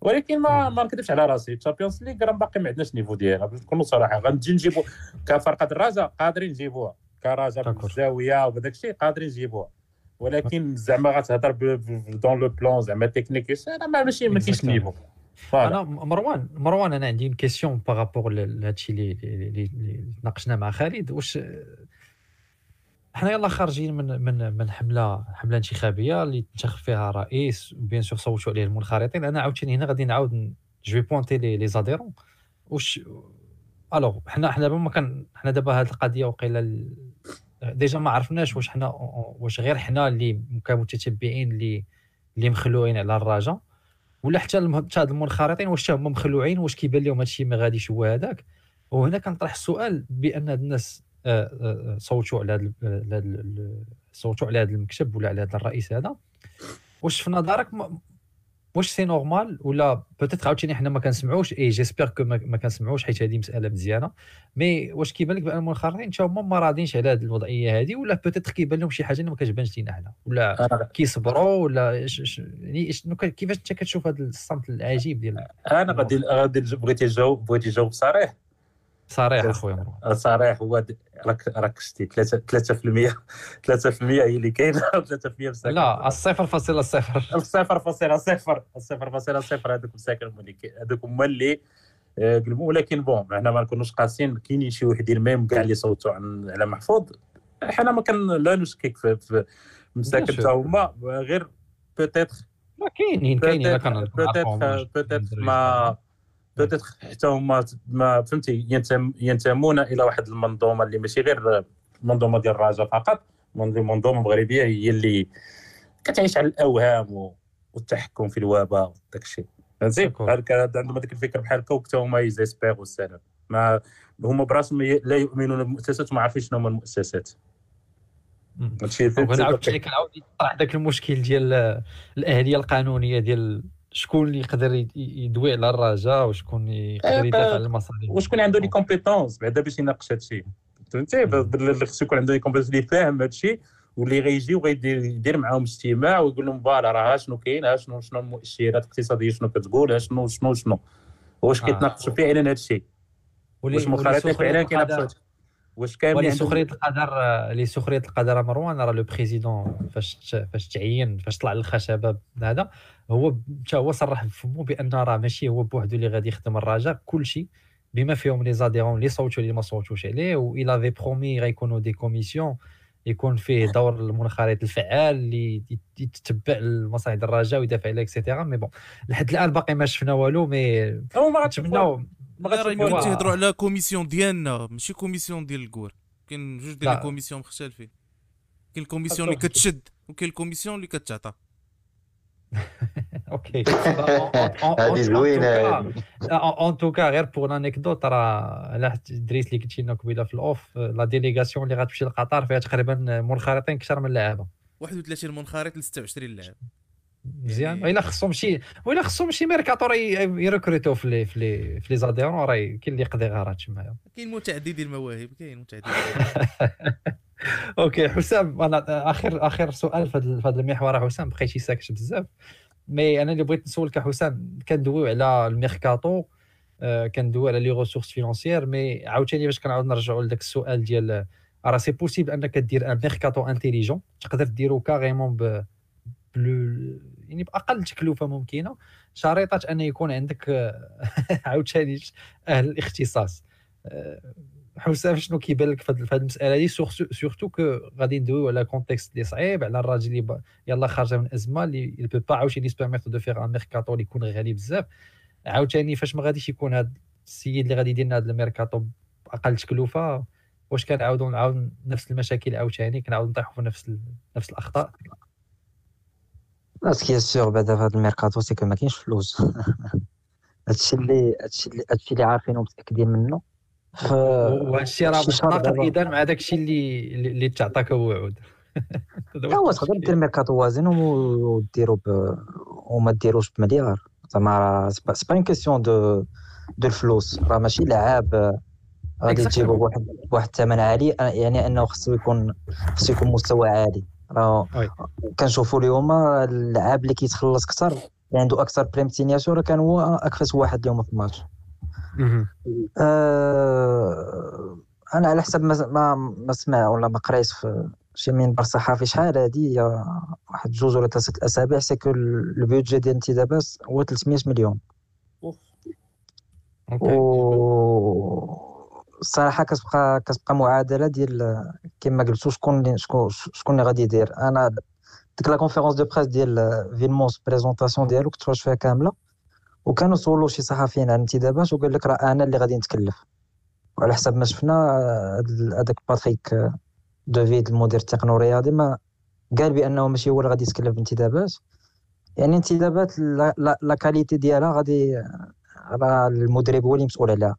Speaker 2: ولكن ما ما نكذبش على راسي تشامبيونز ليغ راه باقي ما عندناش نيفو ديالها باش نكونوا صراحة غنجي نجيبو كفرقه الرجاء قادرين نجيبوها كرجاء بالزاويه وبداك الشيء قادرين نجيبوها ولكن زعما غتهضر dans le plan زعما تكنيك أنا ماشي ما كاينش
Speaker 1: أنا مروان مروان أنا عندي question par rapport لهادشي اللي اللي ناقشنا مع خالد. واش حنا يلا خارجين من من من حملة حملة انتخابية اللي تنتخب فيها رئيس و bien sûr صوتوا عليه المنخرطين. أنا عاوتاني هنا غادي نعاود جو بوانتي لي لي زاديرون واش الوغ حنا حنا دابا ما كان حنا دابا هذه القضية وقيلا ديجا ما عرفناش واش حنا واش غير حنا اللي كمتتبعين اللي اللي مخلوعين على الرجاء ولا حتى هاد المنخرطين واش هما مخلوعين واش كيبان لهم هادشي ما غاديش هو هذاك وهنا كنطرح السؤال بأن هاد الناس آه، آه، آه، صوتوا على هذا صوتوا على هذا المكتب ولا على هذا الرئيس هذا. واش في نظرك واش c'est normal ولا peut-être عاوتاني حنا ما كنسمعوش؟ et j'espère que ما كنسمعوش حيت هذه مسألة مزيانة. mais واش كيبان لك بان المنخرطين حتى هما ما راضينش على هذه الوضعية هذه ولا peut-être كيبان لهم شي حاجة اللي ما كتبانش لينا حنا. ولا كيصبروا ولا يعني كيفاش انت كتشوف هذا الصمت العجيب ديال
Speaker 2: أنا غادي غادي بغيتي نجاوب بغيتي نجاوب صريح.
Speaker 1: صريح اخويا مروان.
Speaker 2: صريح. هو راك راك شتي 3 3% 3% هي اللي كاينة. 3% مساكن
Speaker 1: لا الصفر فاصلة صفر.
Speaker 2: الصفر فاصلة صفر. الصفر فاصلة صفر. هذوك مساكن هذوك هما اللي آه، ولكن bon حنا ما نكونوش قاسيين. كاينين شي وحدين même كاع اللي صوتوا على محفوظ. حنا ما كان لا نشكك في, مساكن حتى هما. غير peut-être
Speaker 1: ما كاينين كاينين.
Speaker 2: peut-être peut-être ما peut-être حتى هما ما فهمتي ينتمون إلى واحد المنظومة اللي ماشي غير المنظومه ديال الرجاء فقط منظومه مغربية هي اللي كتعيش على الأوهام والتحكم في الوباء وداك الشيء. فهمتي؟ عندهم هذيك الفكرة بحال هكا حتى هما يزيسبيغ والسلام ما هما براسهم لا يؤمنون بالمؤسسات وما عارفين شنو هما المؤسسات.
Speaker 1: هادشي عاوتاني كنعاود يطرح ذاك المشكل ديال الأهلية القانونية ديال شكون اللي يقدر يدوي على الرجاء وشكون يقدر إيه، يدافع على المصالح
Speaker 2: وشكون عنده les compétences بعدا باش يناقش هادشي فهمتي خصو يكون عنده les compétences اللي فاهم هادشي واللي غيجي وغيدير يدير معاهم اجتماع ويقول لهم voilà راه شنو كاين شنو شنو المؤشرات الاقتصادية شنو كتقول شنو شنو شنو. واش كيتناقشوا فعلا هذا الشيء. واش مخالفه فعلا كاينة
Speaker 1: واش كامل اللي سخرية القدر اللي سخرية القدر مروان راه le président فاش فاش تعين فاش طلع للخشبه هذا هو حتى هو صرح بفمو بأن راه ماشي هو بوحدو اللي غادي يخدم الرجاء كلشي بما فيهم les adhérents اللي صوتوا اللي ما صوتوش عليه و إلى في promet غيكونوا des commissions يكون فيه دور المنخرط الفعال اللي يتبع المصالح الرجاء ويدافع عليه et cetera mais bon لحد الآن باقي ما شفنا والو mais
Speaker 3: نتمناو راه يمكن تهضروا على commission ديالنا ماشي commission ديال الكور كاين جوج ديال ال commission مختلفين كاين ال commission اللي كتشد وكاين ال commission اللي كتعطى
Speaker 1: OK هذه زوينه en tout cas غير pour l'anecdote راه على دريس اللي قلتي لنا قبيله في ال off la délégation اللي غتمشي لقطر فيها تقريبا منخرطين أكثر من لاعبه
Speaker 3: 31 منخرط ل 26 لاعب
Speaker 1: مزيان. الا خصهم شي وإلا خصهم شي ميركاتو يركروتو في les في les في les adhérents راه كاين اللي يقضي غير تمايا
Speaker 3: كاين متعددي المواهب كاين متعددي
Speaker 1: OK حسام أنا اخر آخر سؤال في هذا المحور حسام بقيتي ساكت بزاف. mais أنا اللي بغيت نسولك حسام كندويو على الميركاتو آه، كندويو على les ressources financières mais عاوتاني باش كنعاود نرجعوا لذاك السؤال ديال راه c'est possible أنك دير un mercato intelligent تقدر ديرو carrément ب يعني بأقل تكلفة ممكنة. شريطة أن يكون عندك عاوتاني أهل الاختصاص. آه، حسام شنو كيبان لك في هذه المسألة دي سورتو كو غادي ندويو على كونتكست اللي صعيب على الراجل اللي يلاه خارجة من أزمة اللي بو با عاوتاني سبيرميتو دو فيغ ان ميركاتو اللي يكون غالي بزاف. عاوتاني فاش ما غاديش يكون هذا السيد اللي غادي يدير لنا هذا الميركاتو بأقل تكلفة واش كنعاودوا نعاود نفس المشاكل عاوتاني كنعاودوا نطيحوا في نفس نفس الأخطاء؟
Speaker 5: ce qui est sûr بعدا في هذا ال mercato c'est que ما كاينش فلوس هادشي اللي هادشي اللي هادشي اللي عارفين ومتاكدين منه
Speaker 1: وهادشي راه متناقض اذا مع داكشي اللي اللي تعطاك وعود
Speaker 5: هو تقدر دير ميركاتو وازن وديرو وما ديروش بمليار زعما c'est pas une question de de الفلوس راه ماشي لعاب غادي تجيبو بواحد بواحد الثمن عالي يعني انه خصو يكون خصو يكون مستوى عالي راه كنشوفوا اليوم اللعاب اللي كيتخلص أكثر اللي عنده أكثر prime d'intéressement راه كان هو اكفس واحد اليوم في الماتش. آه أنا على حسب ما ما, ما سمع ولا ما قريت في شي منبر صحفي شحال هادي واحد جوج ولا ثلاثة الاسابيع c'est que ال budget ديال الانتدابات هو 300 مليون. و الصراحة كتبقى كتبقى معادلة ديال كما قلتو شكون شكون اللي غادي يدير. أنا ديك la conférence de presse ديال فيلمونس présentation ديالو كنت فيها كاملة. وكانوا سولوا شي صحفيين عن الانتدابات وقال لك راه أنا اللي غادي نتكلف. وعلى حسب ما شفنا هذاك باتريك دوفيد المدير التقني الرياضي ما قال بأنه ماشي هو اللي غادي يتكلف بالانتدابات يعني انتدابات la qualité ديالها غادي راه المدرب هو اللي مسؤول عليها.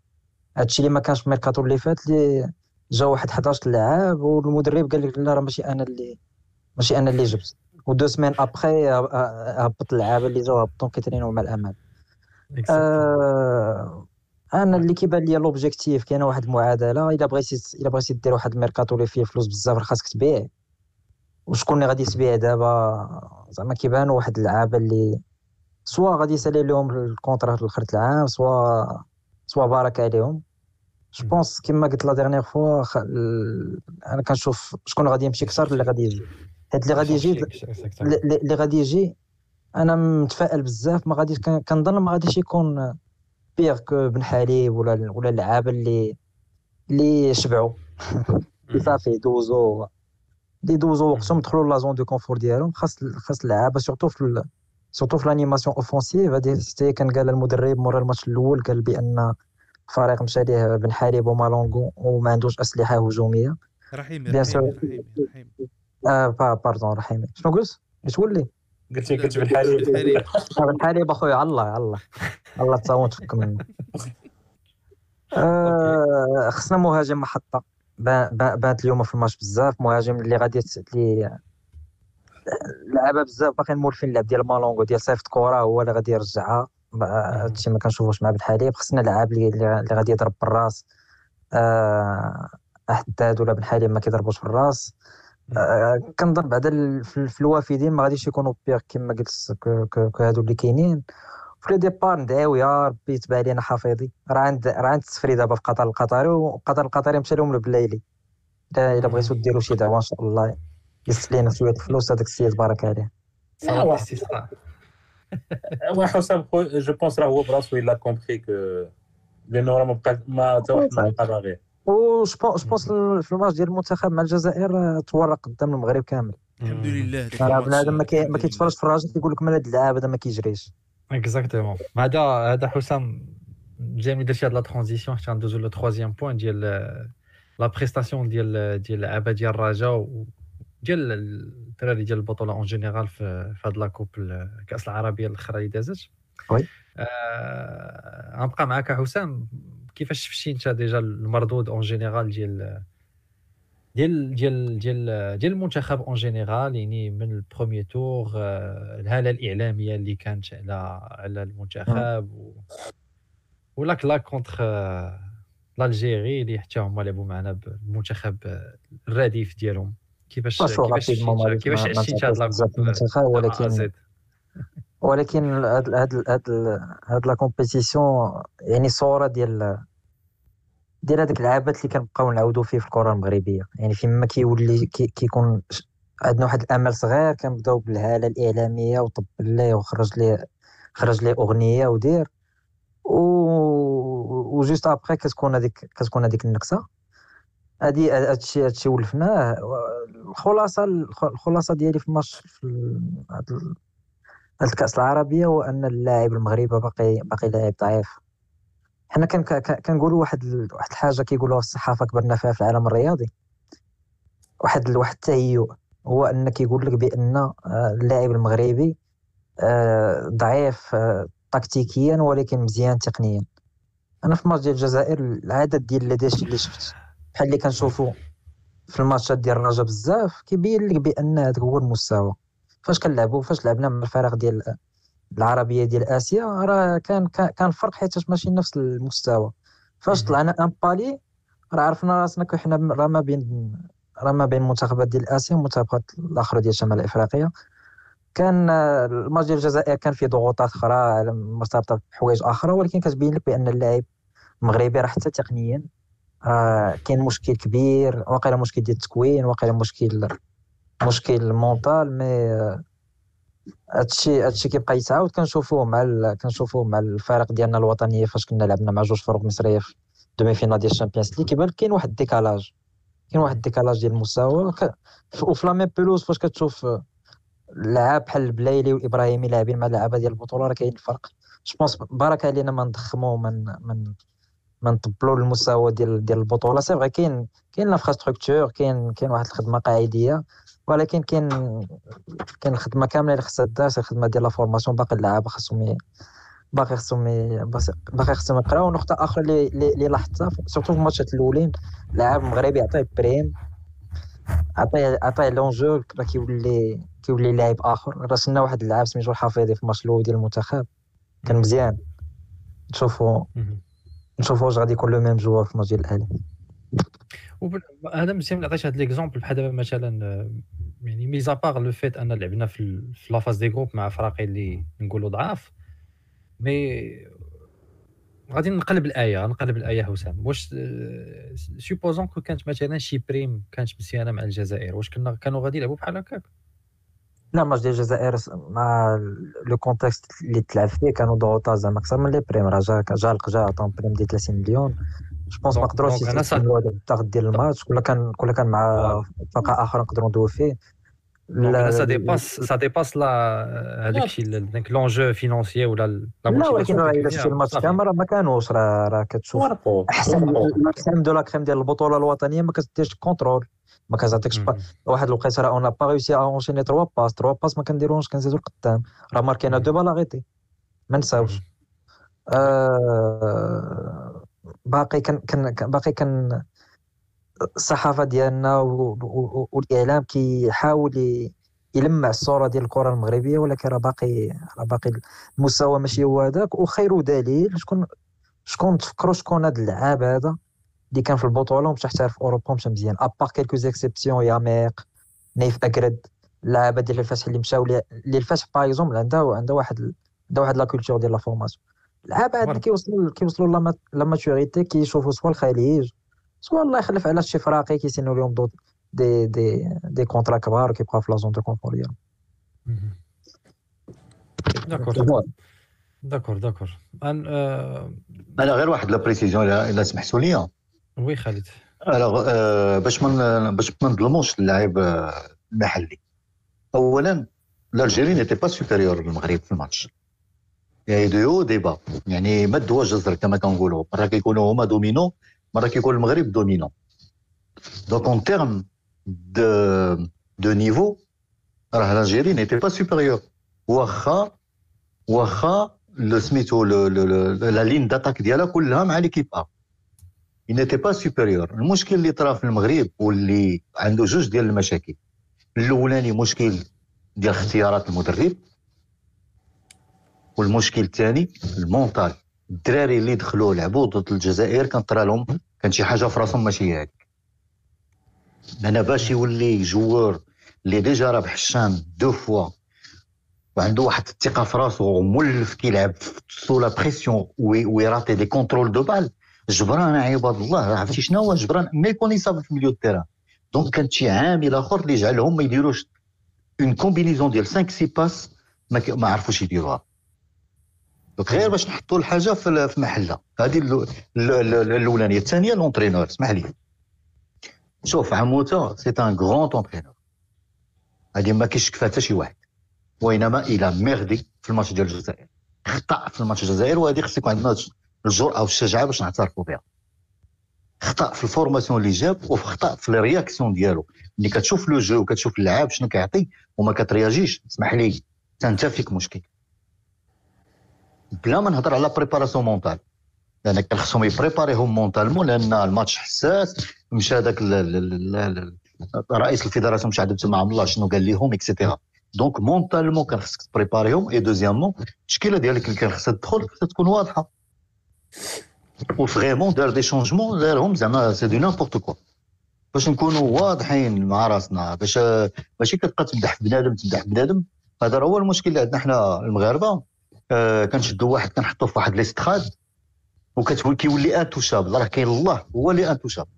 Speaker 5: هادشي اللي ما كانش في الميركاتو اللي فات اللي جا واحد 11 لاعب والمدرب قال لك لا راه ماشي أنا اللي ماشي أنا اللي جبت. ودو سمان أبخي هبط اللعابه اللي جاو هبطوا كيترينوا مع الامان آه أنا اللي كيبان لي l'objectif كاينة واحد المعادلة إلا بغيتي إلا بغيتي دير واحد الميركاتو اللي فيه فلوس بزاف راه خاصك تبيع. وشكون اللي غادي تبيع دابا؟ زعما كيبانوا واحد اللعابه اللي soit غادي يسالي لهم ال contrat لاخر العام سوا سوا بارك عليهم. je pense كيما قلت la dernière fois. أنا كنشوف شكون غادي يمشي أكثر اللي غادي يجي هاد اللي غادي يجي اللي غادي يجي أنا متفائل بزاف ما غاديش كنظن ما غاديش يكون pire que بن حليب ولا ولا اللعابه اللي اللي شبعوا صافي دوزو اللي دوزو وقتهم دخلوا la zone de confort ديالهم خاص خاص اللعابه surtout في surtout في l'animation offensive هذه حتى كان قال المدرب مورا الماتش الأول قال بان فريق مشى ليه بن حليب ومالونغو وما عندوش أسلحة هجومية.
Speaker 3: رحيمي bien sûr رحيمي
Speaker 5: آه pardon رحيمي شنو قلت؟ اش ولي؟
Speaker 2: قلت قلت بن حليب
Speaker 5: بن حليب اخويا الله الله. الله تصاوب تفك منه آه، خصنا مهاجم محطه بانت اليوم في الماتش بزاف. مهاجم اللي غادي اللي لعبها بزاف. باقي مولفين اللعب ديال مالونغو ديال صيفط كره هو اللي غادي يرجعها. هادشي ما كنشوفوش مع حليب. خصنا لعاب اللي غادي يضرب بالراس. آه حداد ولا بن حليب ما كيضربوش في الراس آه كنظن بعدا في الوافدين ما غاديش يكونوا pire كما قلت هادو اللي كاينين. في les départs ندعيو يا ربي يتبع لينا حفيظي. راه عند راه عند السفري دابا في قطر القطري وقطر القطري مشى لهم البلايلي إلا بغيتو ديروا شي دعوة إن شاء الله. يسلينا لينا شوية الفلوس هذاك السيد بارك عليه.
Speaker 2: حسام je pense راه هو براسو a compris que لأنه راه ما بقى ما تا واحد ما بقى باغي
Speaker 5: و je pense في الماتش ديال المنتخب مع الجزائر تورق قدام المغرب كامل
Speaker 3: الحمد لله
Speaker 5: بنادم ما كيتفرجش في الراجل كيقول لك من هذا اللاعب هذا ما كيجريش
Speaker 1: exactement هذا هذا حسام جاي من درتي هاد la transition حتى غندوزو le troisième point ديال la prestation ديال ديال اللعابه ديال الرجاء ديال الدراري ديال البطولة en général في هاد la coupe الكاس العربية الأخرى اللي دازت.
Speaker 5: oui.
Speaker 1: آه غنبقى معاك حسام. كيفاش شفتي انت déjà المردود en général ديال ديال ديال ديال ديال المنتخب en général يعني من ال premier tour الهالة الإعلامية اللي كانت على على المنتخب و ولا كلا contre l'Algérie اللي حتى هما لعبوا معنا بالمنتخب الرديف ديالهم. كيفاش كيفاش كيفاش عشتي هاد
Speaker 5: المنتخب ولكن ولكن هاد هاد هاد هاد la compétition يعني صورة ديال ديال هذاك العابات اللي كنبقاو نعاودو فيه في الكرة المغربية. يعني فيما كيولي كيكون عندنا واحد الأمل صغير كنبداو بالهالة الإعلامية وطب ليه وخرج ليه خرج ليه أغنية ودير. و وجوست ابخي كتكون هذيك كتكون هذيك النكسه هادي هادشي هادشي ولفناه الخلاصة الخلاصة ديالي في الماتش في هاد الكأس العربية هو أن اللاعب المغربي باقي باقي لاعب ضعيف. حنا كنقولوا واحد واحد الحاجة كيقولوها الصحافة كبرنا فيها في العالم الرياضي. واحد واحد التهيؤ هو أن كيقول لك بأن آه، اللاعب المغربي آه، ضعيف آه، تكتيكيا ولكن مزيان تقنيا. أنا في ماتش ديال الجزائر العدد ديال اللي شفت بحال اللي كنشوفوا في الماتشات ديال الرجاء بزاف كيبين لك بأن هذا هو المستوى. فاش كنلعبوا فاش لعبنا مع الفرق ديال العربية ديال آسيا راه كان كان فرق حيت ماشي نفس المستوى. فاش طلعنا ان بالي راه عرفنا راسنا حنا راه ما بين راه ما بين المنتخبات ديال آسيا والمنتخبات الاخرى ديال شمال إفريقيا. كان الماتش ديال الجزائر كان فيه ضغوطات أخرى مرتبطه بحوايج أخرى ولكن كتبين لك بأن اللاعب المغربي راه حتى تقنيا آه كاين مشكل كبير واقيلا مشكل ديال التكوين واقيلا مشكل مشكل مونطال مي هادشي هادشي كيبقى يتعاود كنشوفوه مع. كنشوفوه مع الفرق ديالنا الوطنية فاش كنا لعبنا مع جوج فرق مصرية في demi-finale ديال ال Champions League كيبان كاين واحد ال décalage كاين واحد ال décalage ديال المستوى. وفي la même pelouse فاش كتشوف لعاب بحال البلايلي وإبراهيمي لاعبين مع اللعابه ديال البطولة راه كاين الفرق je pense برك علينا ما نضخمو من من ما نطبلوا المستوى ديال ديال البطولة. c'est vrai كاين كاين l'infrastructure كاين كاين واحد الخدمة قاعدية ولكن كاين كاين الخدمة كاملة اللي خصها دار الخدمة ديال la formation باقي اللعابة خاصهم باقي خصهم باقي خصهم يقراو. نقطه آخرى اللي اللي لاحظتها surtout في الماتشات الأولين لاعب مغربي عطيه prime عطيه عطيه l'enjeu راه كيولي كيولي لاعب آخر. راسلنا واحد اللاعب سميتو الحفيظي في الماتش الأول ديال المنتخب كان مزيان. نشوفو نشوفو واش غادي يكون le même joueur في الماتش ديال الاهلي
Speaker 1: هذا مزيان عطيت هذا l'exemple بحال دابا مثلا يعني mis à part le fait أن لعبنا في في la phase des groupes مع فراقي اللي نقولوا ضعاف mais غادي نقلب الآية نقلب الآية حسام. واش supposons que كانت مثلا شي prime كانت مزيانة مع الجزائر واش كنا كانوا غادي يلعبوا بحال هكاك؟
Speaker 5: لا ماتش ديال الجزائر مع le contexte اللي تلعب فيه كانوا ضغوطات زعما أكثر من les primes راه جا جا لقجع عطاهم prime ديال 30 مليون je pense ما قدروش يستثمروا هذا الضغط ديال الماتش كل كان كل كان مع فرقه أخرى نقدروا ندوي فيه
Speaker 1: là ça dépasse ça dépasse لا هذاك الشيء داك l'enjeu financier ولا
Speaker 5: لا ولكن الا شفتي الماتش كامل ما كانوش راه راه كتشوف احسن احسن de la crème ديال البطوله الوطنيه ما كتديرش contrôle ما كتعطيكش واحد الوقيته راه on n'a pas réussi à enchaîner trois passes trois passes ما كنديروش كنزيدو القدام. راه ماركينا deux balles arrêtées ما نساوش. باقي كان كان باقي كان الصحافة ديالنا والإعلام كيحاول يلمع الصورة ديال الكرة المغربية ولكن راه باقي راه باقي المستوى ماشي هو هذاك. وخير دليل شكون شكون تفكروا شكون هذا اللعاب هذا؟ اللي كان في البطولة ومشى حتى في أوروبا مشى مزيان. à part quelques exceptions يميق نايف أكرد اللعابه ديال الفتح اللي مشاو للفتح par exemple عندها عندها واحد عندها واحد la culture ديال la formation اللعابه هاد اللي كيوصلوا كيوصلوا la maturité كيشوفوا soit الخليج soit الله يخلف على شي فراقي كيسينوا لهم des des des contrats كبار كيبقاو في la zone de confort ديالهم.
Speaker 1: d'accord d'accord d'accord
Speaker 4: أنا غير واحد la précision الا سمحتوا لي
Speaker 1: oui خالد.
Speaker 4: alors باش ما باش ما نظلموش اللاعب المحلي. اولا l'Algérie n'était pas supérieure للمغرب في الماتش. يعني دو دي با يعني مد وجزر كما كنقولوا. مرة كيكونوا هما dominants مرة كيكون المغرب dominant. donc en terme de de niveau راه l'Algérie n'était pas supérieure واخا واخا سميتو la ligne d'attaque ديالها كلها مع l'équipe A n'était pas supérieur المشكل اللي طرا في المغرب واللي عنده جوج ديال المشاكل. الأولاني مشكل ديال اختيارات المدرب. والمشكل الثاني ال mental الدراري اللي دخلوا لعبوا ضد الجزائر كان طرا لهم. كان شي حاجة في راسهم ماشي هذيك أنا باش يولي joueur اللي déjà رابح الشان deux fois. وعنده واحد الثقة في راسو ومولف كيلعب sous la pression ويراتي des contrôles de balle جبران عباد الله عرفتي شنو هو جبران؟ ما يكون يصاب في milieu ال terrain donc كان شي عامل آخر اللي جعلهم ما يديروش. une combinaison ديال 5 6 passes ما, ما عرفوش يديروها. donc غير باش نحطوا الحاجة في محلها. هذه الأولانية. الثانية l'entraîneur اسمح لي. شوف عموتة c'est un grand entraîneur هذه ما كيشك حتى شي واحد. وإنما il a merdé في الماتش ديال الجزائر. خطأ في الماتش الجزائر وهذه خص يكون عندنا الجرأة والشجاعه باش نعترفوا بها. خطأ في ال formation اللي جاب وخطا في ال réaction ديالو. ملي كتشوف le jeu وكتشوف اللعاب شنو كيعطي وما كترياجيش اسمح لي انت فيك مشكل بلا ما نهضر على préparation mentale لأن كان خصهم يبريباريهم mentalement لأن الماتش حساس. مشى هذاك رئيس ال fédération مش عاد مع الله شنو قال لهم et cetera donc mentalement كان خصك تبريباريهم et deuxièmement التشكيلة ديالك اللي كان خصها تدخل خصها تكون واضحة. و vraiment دار des changements دارهم زعما c'est du n'importe quoi باش نكونوا واضحين مع راسنا باش ماشي كتبقى تمدح بنادم تمدح بنادم هذا هو المشكل اللي عندنا حنا المغاربه آه كنشدوا واحد كنحطوه في واحد ليستخاد وكتولي كيولي intouchable راه كاين الله هو اللي intouchable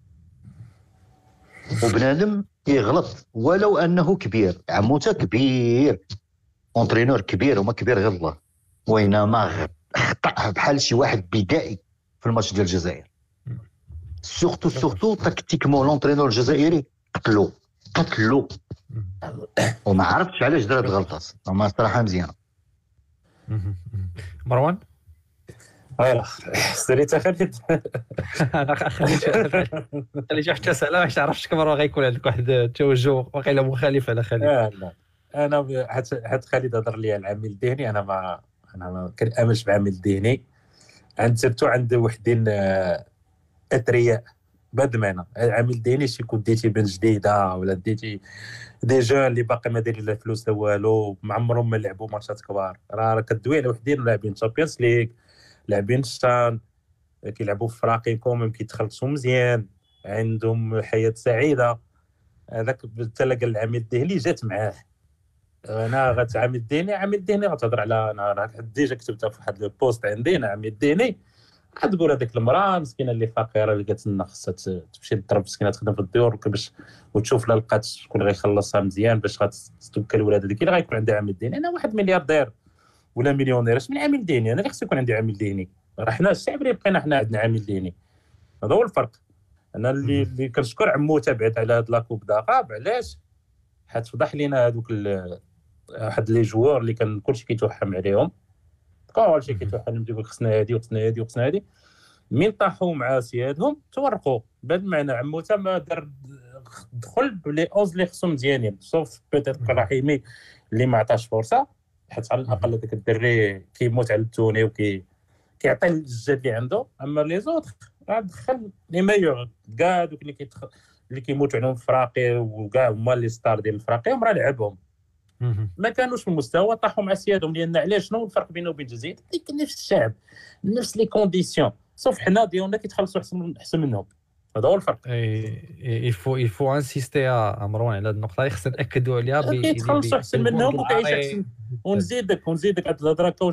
Speaker 4: وبنادم يغلط ولو انه كبير عموتة كبير entraîneur كبير وما كبير غير الله وينما خطأ بحال شي واحد بدائي في الماتش ديال الجزائر. surtout surtout tactiquement l'entraîneur الجزائري قتلو قتلو. وما عرفتش علاش دار هاد الغلطه ما صراحة مزيانة.
Speaker 1: مروان؟
Speaker 2: voilà سريت خالد
Speaker 1: أنا خليت خليت حتى سالا باش تعرف شكون مرة غيكون عندك واحد التوجه واقيلا مخالف على خالد
Speaker 2: لا. أنا حتى خالد هضر لي على العامل الذهني أنا ما أنا كنامنش بعامل ذهني. عند surtout عند وحدين آه، أثرياء بهذا المعنى. عامل ذهني شي كون ديتي بن جديدة ولا ديتي des jeunes اللي باقي ما دايرين لا فلوس لا والو ما عمرهم ما لعبوا ماتشات كبار. راه كدوي على وحدين لاعبين Champions League لاعبين شان كيلعبوا في فراقي quand même كيتخلصوا مزيان عندهم حياة سعيدة. هذاك تلقى العامل الذهني جات معاه. أنا غتعامل الذهني عامل الذهني غتهضر على أنا déjà كتبتها في واحد ال post عندي أنا عامل الذهني غتقول هذيك المرأة مسكينة اللي فقيرة اللي قالت لنا خصها تمشي تضرب مسكينة تخدم في الديور باش وتشوف لا لقات شكون غيخلصها مزيان باش غتستبكى الولاد هذيك اللي غيكون عندها عامل ذهني أنا واحد ملياردير ولا مليونير أش من عامل ذهني أنا اللي خصو يكون عندي عامل ذهني راه حنا الشعب اللي بقينا حنا عندنا عامل ذهني هذا هو الفرق. أنا اللي اللي كنشكر عموتة بعد على هاد la Coupe d'Arabe علاش؟ حيت فضح لينا هذوك واحد les joueurs اللي كان كلشي كيتوحم عليهم. كلشي كيتوحم يقول خصنا هادي وخصنا هادي وخصنا هادي. من طاحوا مع سيادهم؟ تورقوا بهذا المعنى عموتة ما دار دخل ب les onze اللي خصهم مزيانين. sauf peut-être رحيمي اللي ما عطاش فرصة حيت على الأقل هذاك الدري كيموت على ال tenue وكي كيعطي الجهد اللي عنده. أما les autres دخل les meilleurs. كاع دوك اللي كيموتوا عليهم فراقي وكاع هما les stars ديال الفراقي راه لعبهم. ما كانوش في المستوى طاحوا مع سيادهم لأن علاش؟ شنو الفرق بينه وبين الجزائر؟ نفس الشعب نفس les conditions sauf حنا ديالنا كيتخلصوا أحسن أحسن منهم. هذا هو الفرق.
Speaker 1: يفو il faut insister مروان على هذه النقطة. خصنا ناكدوا عليها
Speaker 2: كيتخلصوا أحسن منهم وكيعيش أحسن. ونزيدك ونزيدك. هاد الهضرة كاو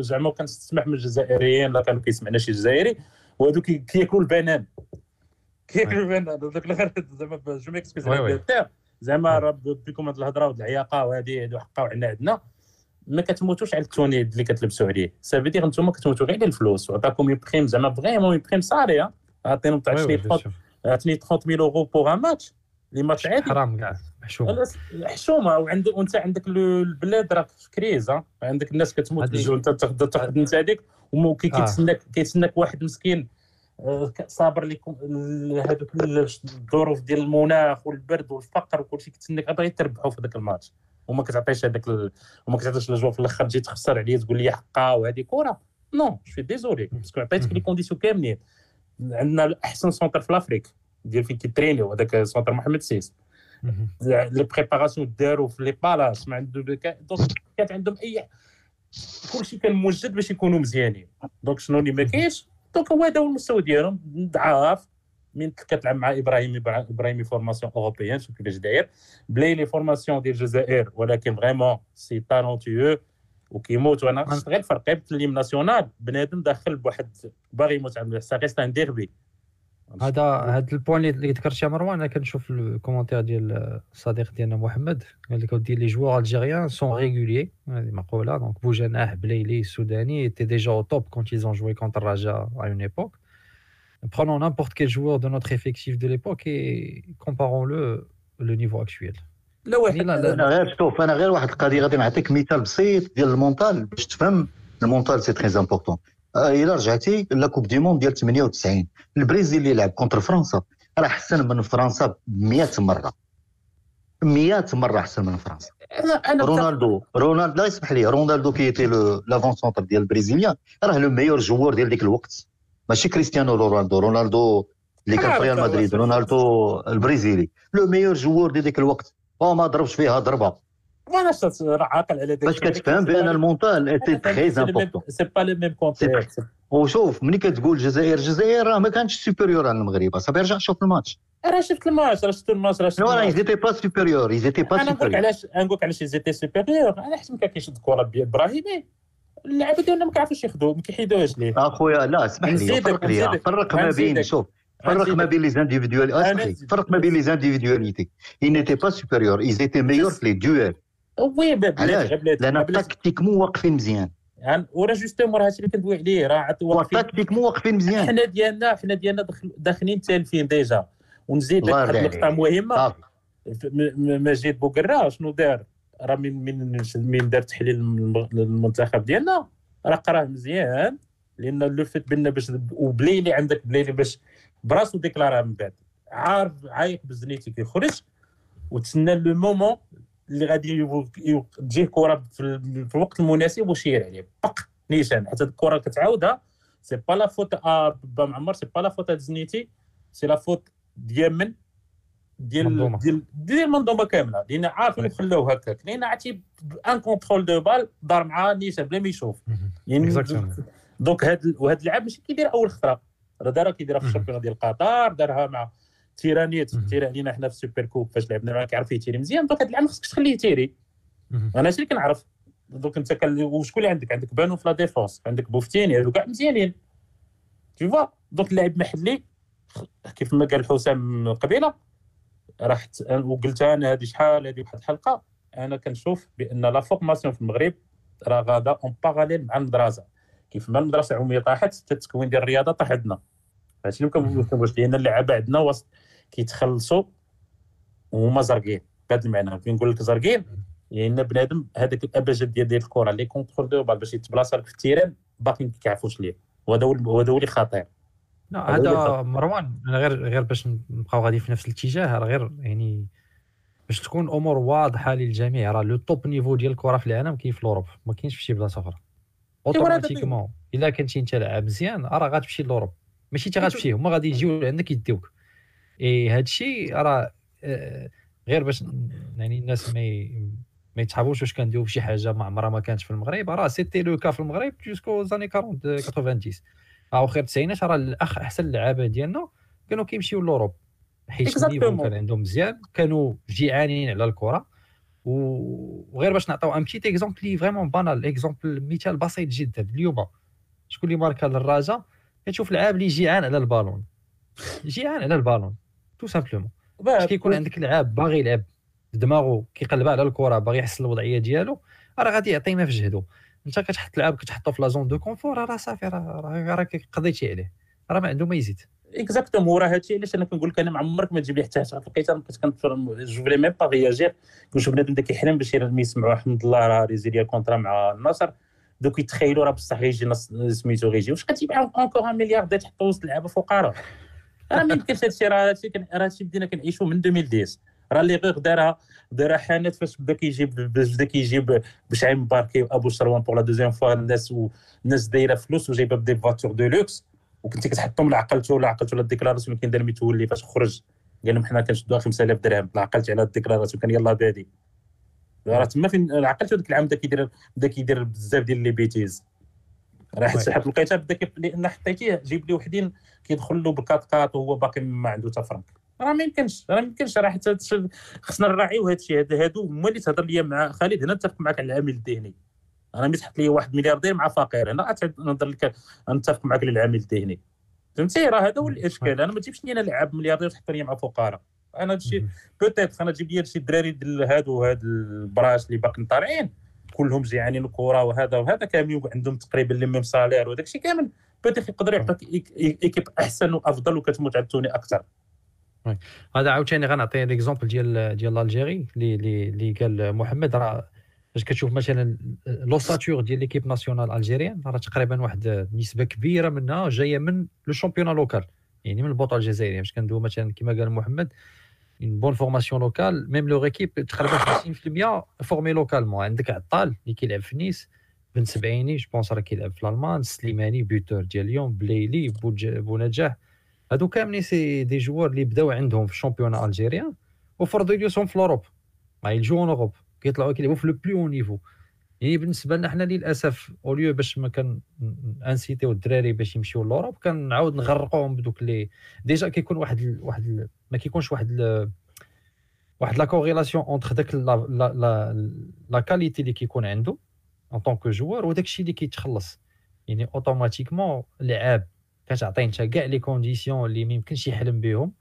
Speaker 2: زعما كنسمح من الجزائريين لا كانوا كيسمعنا شي جزائري وهادو كياكلوا البنان. كياكلوا البنان. هذوك غير زعما je m'excuse زعما راه بكم هاد الهضره وهاد العياقه وهادي هادو حقاو عندنا عندنا. ما كتموتوش على ال tenue اللي كتلبسوا عليه. سافي دير نتوما كتموتوا غير على الفلوس. وعطاكم prime زعما vraiment prime صاري عطينهم تاع عطيني 30000 اورو pour un match les matchs عادي.
Speaker 1: حرام كاع.
Speaker 2: حشومه حشومه وعندك وانت عندك البلاد راه في crise عندك الناس كتموت بالجوع انت تاخذ انت هذيك وكيتسناك كيتسناك واحد مسكين آه، صابر لكم هذوك الظروف ديال المناخ والبرد والفقر وكل شيء كيتسناك. باغي تربحوا في ذاك الماتش. وما كتعطيش هذاك ال... وما كتعطيش الجو في الأخر تجي تخسر عليا تقول لي حقا وهذه كره non je désolé parce que عطيتك les conditions كاملين. عندنا احسن centre في l'Afrique ديال فين كيترينيو هذاك centre محمد السادس. les préparations داروا في les palaces ما عنده donc كانت عندهم et كلشي كان موجد باش يكونوا مزيانين. donc شنو اللي ما كاينش؟ donc هو هذا هو المستوى ديالهم ضعاف. من كتلعب مع إبراهيم ابراهيمي formation européenne شوف كيفاش داير. بلايلي formation ديال الجزائر ولكن vraiment c'est talentueux وكيموت. وأنا غير في ال hymne national بنادم داخل بواحد باغي يموت على ça reste un derby
Speaker 1: هذا هذا ال point اللي ذكرت يا مروان أنا كنشوف ال commentaire ديال الصديق ديالنا محمد قال لك ودي les joueurs algériens sont réguliers هذه مقولة donc بوجناح بليلي السوداني étaient déjà au top quand ils ont joué contre Raja à une époque. Prenons n'importe quel joueur de notre effectif de l'époque et comparons-le le niveau actuel.
Speaker 4: لا واحد أنا غير شوف أنا غير واحد القضية غادي نعطيك مثال بسيط ديال ال mental. باش تفهم ال mental c'est très important إلى رجعتي la Coupe du monde ديال 98 البرازيل اللي لعب contre فرنسا راه أحسن من فرنسا ب 100 مرة. 100 مرة أحسن من فرنسا. رونالدو رونالدو لا يسمح لي رونالدو qui était l'avant-centre ديال البرازيليان راه le meilleur joueur ديال ديك الوقت. ماشي كريستيانو رونالدو رونالدو اللي كان في ريال مدريد رونالدو البرازيلي le meilleur joueur ديال ديك الوقت. هو ما ضربش فيها
Speaker 2: ضربة. راه عاقل على ذلك
Speaker 4: باش كتفهم بان ال mental était très
Speaker 2: important c'est pas le même contexte
Speaker 4: وشوف ملي كتقول الجزائر الجزائر راه ما كانتش supérieure على المغرب صافي رجع شوف الماتش
Speaker 2: راه شفت الماتش راه شفت الماتش راه شفت
Speaker 4: راه ils étaient pas supérieurs ils
Speaker 2: étaient pas supérieurs أنا نقول علاش نقول علاش ils étaient supérieurs على حسب كان كيشد الكره بابراهيمي اللعابه ديالنا ما كيعرفوش ياخذوا ما كيحيدوهاش ليه
Speaker 4: اخويا لا اسمح لي فرق لي فرق ما بين شوف فرق ما بين les individualités فرق ما بين les ils n'étaient pas supérieurs ils étaient meilleurs في les duels
Speaker 2: oui
Speaker 4: علاش؟ لأن tactiquement واقفين مزيان.
Speaker 2: يعني وراه justement راه هادشي اللي كندوي عليه راه
Speaker 4: واقفين. tactiquement واقفين مزيان.
Speaker 2: حنا ديالنا حنا ديالنا داخلين تالفين déjà؟ ونزيد واحد النقطة مهمة. مجيد بوكرا شنو دار؟ راه من من من دار تحليل المنتخب ديالنا. راه قراه مزيان لأن le fait بان باش وبليلي عندك بليلي باش براسو ديكلارا من بعد. عارف عايق بزنيتي كيخرج وتسنى le moment اللي غادي تجيه كرة في الوقت المناسب وشير عليه. بق نيشان. حتى الكرة كتعاودها c'est pas la faute à با معمر c'est pas la faute زنيتي c'est la faute ديال من؟ ديال ديال ديال المنظومه كاملة. لأن عارفين خلاوه هكاك. لأن عرفتي un contrôle de balle دار مع نيشان بلا ما يشوف.
Speaker 1: يعني
Speaker 2: donc هاد وهاد اللعب ماشي كيدير أول خطرة. راه دارها كيديرها في ال championnat ديال قطر دارها مع تيرانيت تيري علينا حنا في ال super coupe فاش لعبنا معاه كيعرف يتيري مزيان. donc هاد اللعب خصك تخليه يتيري. أنا اللي كنعرف. donc أنت وشكون اللي عندك؟ عندك بانو في la défense عندك بوفتيني هادو كاع مزيانين. tu vois donc اللاعب محلي كيف ما قال حسام قبيلة رحت وقلتها أنا هذه شحال هذه واحد الحلقة أنا كنشوف بأن la formation في المغرب راه غادا en parallèle مع المدرسة. كيف ما المدرسة العموميه طاحت حتى التكوين ديال الرياضة طاح عندنا. هادشي اللي كنقول لأن اللعابه عندنا وسط كيتخلصوا وهما زرقين. بهذا المعنى فين نقول لك زرقين؟ لأن بنادم هذاك الابجد ديال ديال الكره اللي contrôle de balle باش يتبلاصا لك في ال terrain باقي ما كيعرفوش ليه. وهذا هو هذا هو اللي خطير.
Speaker 1: هذا مروان غير غير باش نبقاو غادي في نفس الاتجاه راه غير يعني باش تكون الأمور واضحة للجميع راه le top niveau ديال الكرة في العالم كاين في ال Europe ما كاينش في شي بلاصة أخرى. automatiquement إلا كنتي أنت لاعب مزيان راه غتمشي ل Europe. ماشي أنت غتمشي هما غادي يجيو عندك يديوك. إي هذا الشيء راه آه، غير باش يعني الناس ما ما يتحابوش واش كنديروا بشي حاجة ما عمرها ما كانت في المغرب. راه c'était le cas في المغرب jusqu'aux années 40 90 أو خير التسعينات راه الأخ أحسن اللعابه ديالنا كانوا كيمشيو ل Europe حيت ال niveau كان عندهم مزيان. كانوا جيعانين على الكرة. وغير باش نعطيو un petit exemple لي vraiment banal exemple مثال بسيط جدا. اليوم شكون اللي ماركا للراجا؟ كتشوف لعاب اللي جيعان على البالون. جيعان على ال ballon. tout simplement باش كيكون عندك لعاب باغي يلعب دماغه كيقلبها على الكره باغي يحسن الوضعيه ديالو راه غادي يعطي ما في جهدو انت كتحط لعاب كتحطو في la zone de confort راه صافي راه راه قضيتي عليه راه ما عنده ما يزيد
Speaker 2: اكزاكتومون راه هادشي علاش أنا كنقول لك أنا ما عمرك ما تجيب لي حتى حاجة لقيت أنا كنت جو فلي ميم با رياجير كنشوف بنادم بدا كيحلم باش يسمعوا احمد الله راه ريزيليا كونترا مع النصر دوك يتخيلوا راه بصح غيجي سميتو غيجي واش كتجيب اونكور ان مليار تحط وسط لعابه فقراء راه ما يمكنش هادشي راه هادشي راه هادشي بدينا كنعيشوا من 2010 راه اللي غير دارها دارها حانات فاش بدا كيجيب بدا كيجيب بشعيب مباركي وابو شروان بور لا دوزيام فوا الناس والناس دايرة فلوس وجايبه بدي فاتور دو لوكس وكنت كتحطهم لا عقلتو ولا عقلتو لا ال déclaration دار متولي فاش خرج قال لهم حنا كنشدوها 5000 درهم. لا عقلتي على ال déclaration كان يلاه بادي. راه تما فين عقلتو ديك العام بدا كيدير بدا كيدير بزاف ديال les bêtises. راه حيت حيت لقيتها بدا لأن حطيتيه جيب لي وحدين كيدخل له بال quatre quatre وهو باقي ما عنده حتى فرنك راه ما يمكنش راه ما يمكنش راه حتى خصنا نراعيو هذا الشيء هادو هما اللي تهضر ليا مع خالد. هنا نتفق معك على العامل الذهني. أنا ملي تحط لي واحد ملياردير مع فقير. هنا نهضر لك نتفق معك على العامل الذهني. فهمتي؟ راه هذا هو الإشكال. أنا ما تجيبش لي أنا لعاب ملياردير تحط لي مع فقراء أنا هادشي peut-être أنا تجيب لي شي دراري هادو هاد البراش اللي باقيين طالعين كلهم جيعانين الكرة وهذا وهذا كاملين عندهم تقريبا les mêmes salaires وداك الشيء كامل. peut-être يقدر يعطيك équipe أحسن وأفضل وكتموت على ال tenue أكثر
Speaker 1: هذا عاوتاني غنعطي l'exemple ديال ديال l'Algérie اللي اللي قال محمد راه فاش كتشوف مثلا l'ossature ديال l'équipe nationale algérienne راه تقريبا واحد نسبة كبيرة منها جاية من le championnat local يعني من البطولة الجزائرية. باش كندوي مثلا كما قال محمد une bonne formation locale même leur équipe تقريبا 50% formée localement عندك عطال اللي كيلعب في نيس بن سبعيني je pense راه كيلعب في الالمان سليماني buteur ديال ليون بليلي بونجاح هادو كاملين c'est des joueurs اللي بداو عندهم في ال championnat algérien وفرضوا يجلسهم في الاوروب ما يلجوا اوروب كيطلعوا كيلعبوا في لو بلو أو نيفو يعني بالنسبة لنا حنا للأسف اوليو باش ما كان انسيتيو الدراري باش يمشيو لوروب كنعاود نغرقوهم بدوك لي. ديجا كيكون واحد ال... واحد ال... ما كيكونش واحد ال... واحد لا كوريلاسيون اونتر داك لا لا لا, كاليتي اللي كيكون عنده ان طونك جوار وداك الشيء اللي كيتخلص. يعني اوتوماتيكمون لعاب كتعطي انت كاع لي كونديسيون اللي ما يمكنش يحلم بهم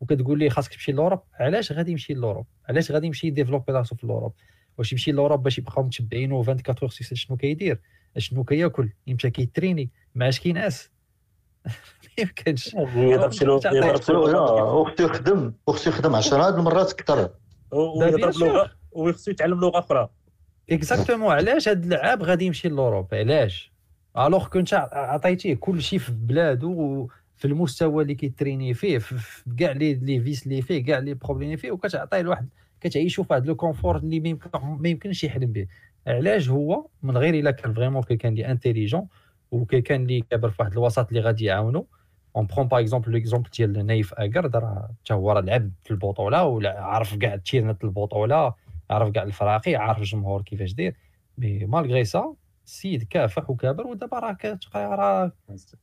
Speaker 1: وكتقول ليه خاصك تمشي l'Europe علاش غادي يمشي l'Europe علاش غادي يمشي يديفلوبي راسو في l'Europe واش يمشي l'Europe باش يبقاو متبعينو 24 heures sur شنو كيدير؟ شنو كياكل؟ يمشي كيتريني. ما اش كينعس. ما يمكنش.
Speaker 4: يضرب شي اختو يخدم. اختو يخدم 10 المرات أكثر
Speaker 2: ويضرب لغه وخصو يتعلم لغة أخرى.
Speaker 1: exactement علاش هاد اللعاب غادي يمشي l'Europe علاش؟ alors كنت عطيتيه كل شيء في بلادو في المستوى اللي كيتريني فيه في كاع لي لي فيس اللي فيه كاع لي بروبليم اللي فيه وكتعطيه لواحد كتعيشوا في هذا لو كونفور اللي ما يمكنش يحلم به علاش هو؟ من غير إلا كان فريمون كان اللي انتيليجون وكان اللي كابر في واحد الوسط اللي غادي يعاونو. اون برون باغ اكزومبل ليكزومبل ديال نايف اكرد راه حتى هو راه لعب في البطولة ولا عرف كاع تيرنت البطولة عرف كاع الفراقي عارف الجمهور كيفاش داير. مي مالغري سا السيد كافح وكابر ودابا راه راه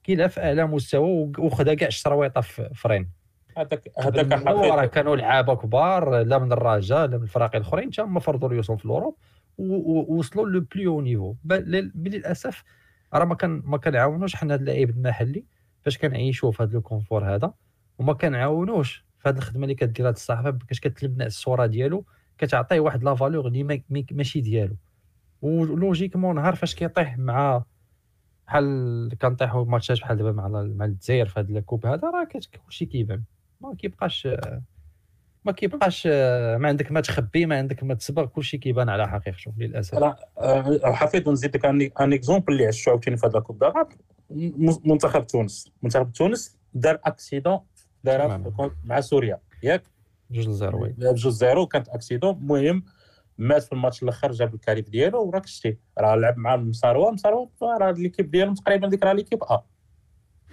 Speaker 1: كيلعب في أعلى مستوى وخدا كاع الشرويطه في فرين هذاك هذاك راه كانوا لعابة كبار لا من الرجاء لا من الفرق الأخرين حتى هما فرضوا ريوسهم في الأوروب ووصلوا لو بلو نيفو. للأسف راه ما كان ما كنعاونوش حنا هاد اللعيب المحلي فاش كنعيشوا في هذا الكونفور هذا وما كنعاونوش في هذه الخدمة اللي كدير هذا الصحافة باش كتلبنا الصورة ديالو كتعطيه واحد la valeur اللي ماشي ديالو. و logiquement نهار فاش كيطيح مع بحال كنطيحوا ماتشات بحال دابا مع مع الجزائر في هذا ال coupe هذا راه كلشي كيبان. ما كيبقاش ما كيبقاش ما عندك ما تخبي ما عندك ما تصبر كلشي كيبان على حقيقته للأسف.
Speaker 2: لا أه، حفيظ نزيد لك un exemple اللي عشتو عاوتاني في هذا ال coupe دابا منتخب تونس. منتخب تونس دار accident دار مع سوريا. ياك؟
Speaker 1: جوج زيرو
Speaker 2: بجوج زيرو كانت أكسيدون. المهم مات في الماتش الأخر جاب الكاريف ديالو وراك شتي. راه لعب مع المساروه مساروه راه ليكيب ديالهم تقريبا ديك راه ليكيب أ.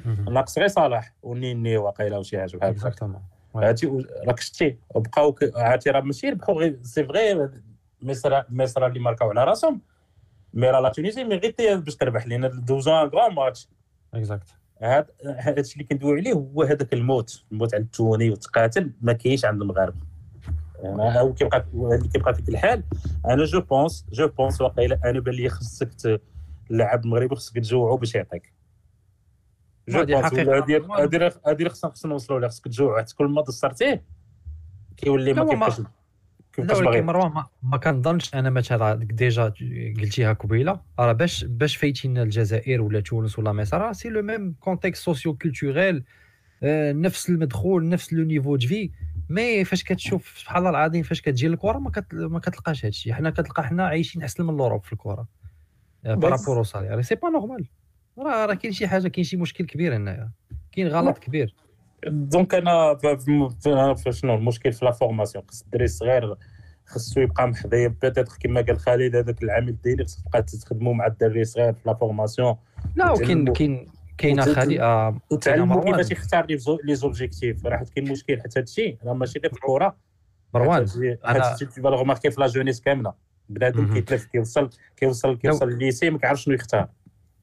Speaker 2: ناقص غير صلاح ونيني واقيلا وشي حاجة بحال هكا هادي راك شتي وبقاو عرفتي راه ماشي ربحوا غير سي فغي مصر مصر اللي ماركاو على راسهم. مي راه لا تونيزي مي غير باش تربح لينا دوزو ان كرون ماتش.
Speaker 1: اكزاكت
Speaker 2: هذا الشيء اللي كندوي عليه هو هذاك الموت. الموت على التوني وتقاتل ما كاينش عند المغاربة. يعني هو كيبقى كيبقى في الحال أنا جو بونس جو بونس واقيلا أنا بان لي خصك اللاعب المغربي خصك تجوعو باش يعطيك. جو بونس هذه هذه خصنا خصنا نوصلوا لها خصك تجوعو حتى كل ما دسترتيه كيولي ما كيبقاش
Speaker 1: كيفاش باغي. مروان ما, ما كنظنش أنا مثلا ديجا قلتيها قبيلة. راه باش باش فايتين الجزائر ولا تونس ولا مصر راه c'est le même contexte socio culturel نفس المدخول نفس le niveau de vie. mais فاش كتشوف سبحان الله العظيم فاش كتجي الكره ما, كت... ما كتلقاش هادشي. حنا كتلقى حنا عايشين احسن من الأوروبي في الكره par rapport salaire c'est pas normal راه راه كاين شي حاجة كاين شي مشكل كبير هنايا. كاين غلط كبير.
Speaker 2: donc أنا شنو المشكل في la formation؟ خص الدري الصغير خصو يبقى محظي بيتيتر كما قال خالد هذاك العامل ديالي خصك تبقى تخدموا مع الدري الصغير في لا فورماسيون.
Speaker 1: لا وكاين كاين كاينة خالي
Speaker 2: آه وتعلموا كيفاش يختار لي زوبجيكتيف. راه كاين مشكل حتى هادشي راه ماشي غير في الكره
Speaker 1: مروان
Speaker 2: أنا تبان في لا جونيس كاملة. بنادم كيتلف كيوصل كيوصل كيوصل لليسي ما كيعرفش شنو يختار.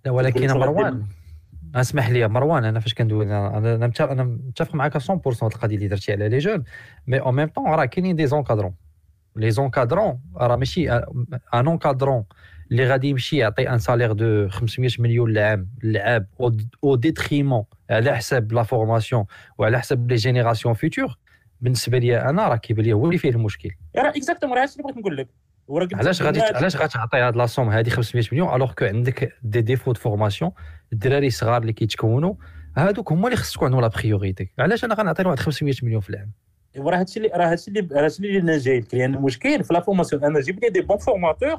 Speaker 1: لا ولكن مروان. اسمح لي مروان أنا فاش كندوي أنا أنا متفق معك 100% القضية اللي درتي على لي جون. mais en même temps راه كاينين des encadrants les encadrants راه ماشي un encadrant اللي غادي يمشي يعطي un salaire de 500 مليون للعام للعاب au détriment على حساب la formation وعلى حساب les générations futures بالنسبة لي أنا راه كيبان لي هو اللي فيه المشكل.
Speaker 2: راه exactement راه اللي بغيت نقول لك.
Speaker 1: علاش غادي علاش غتعطي هاد لا سوم هادي 500 مليون alors que عندك des défauts de formation الدراري الصغار اللي كيتكونوا هادوك هما اللي خص تكون عندهم la priorité علاش أنا غنعطي واحد 500 مليون في العام؟
Speaker 2: وراه هادشي اللي راه هادشي اللي راه هادشي اللي أنا جاي لك لأن المشكل في la formation أنا جيب لي des bons formateurs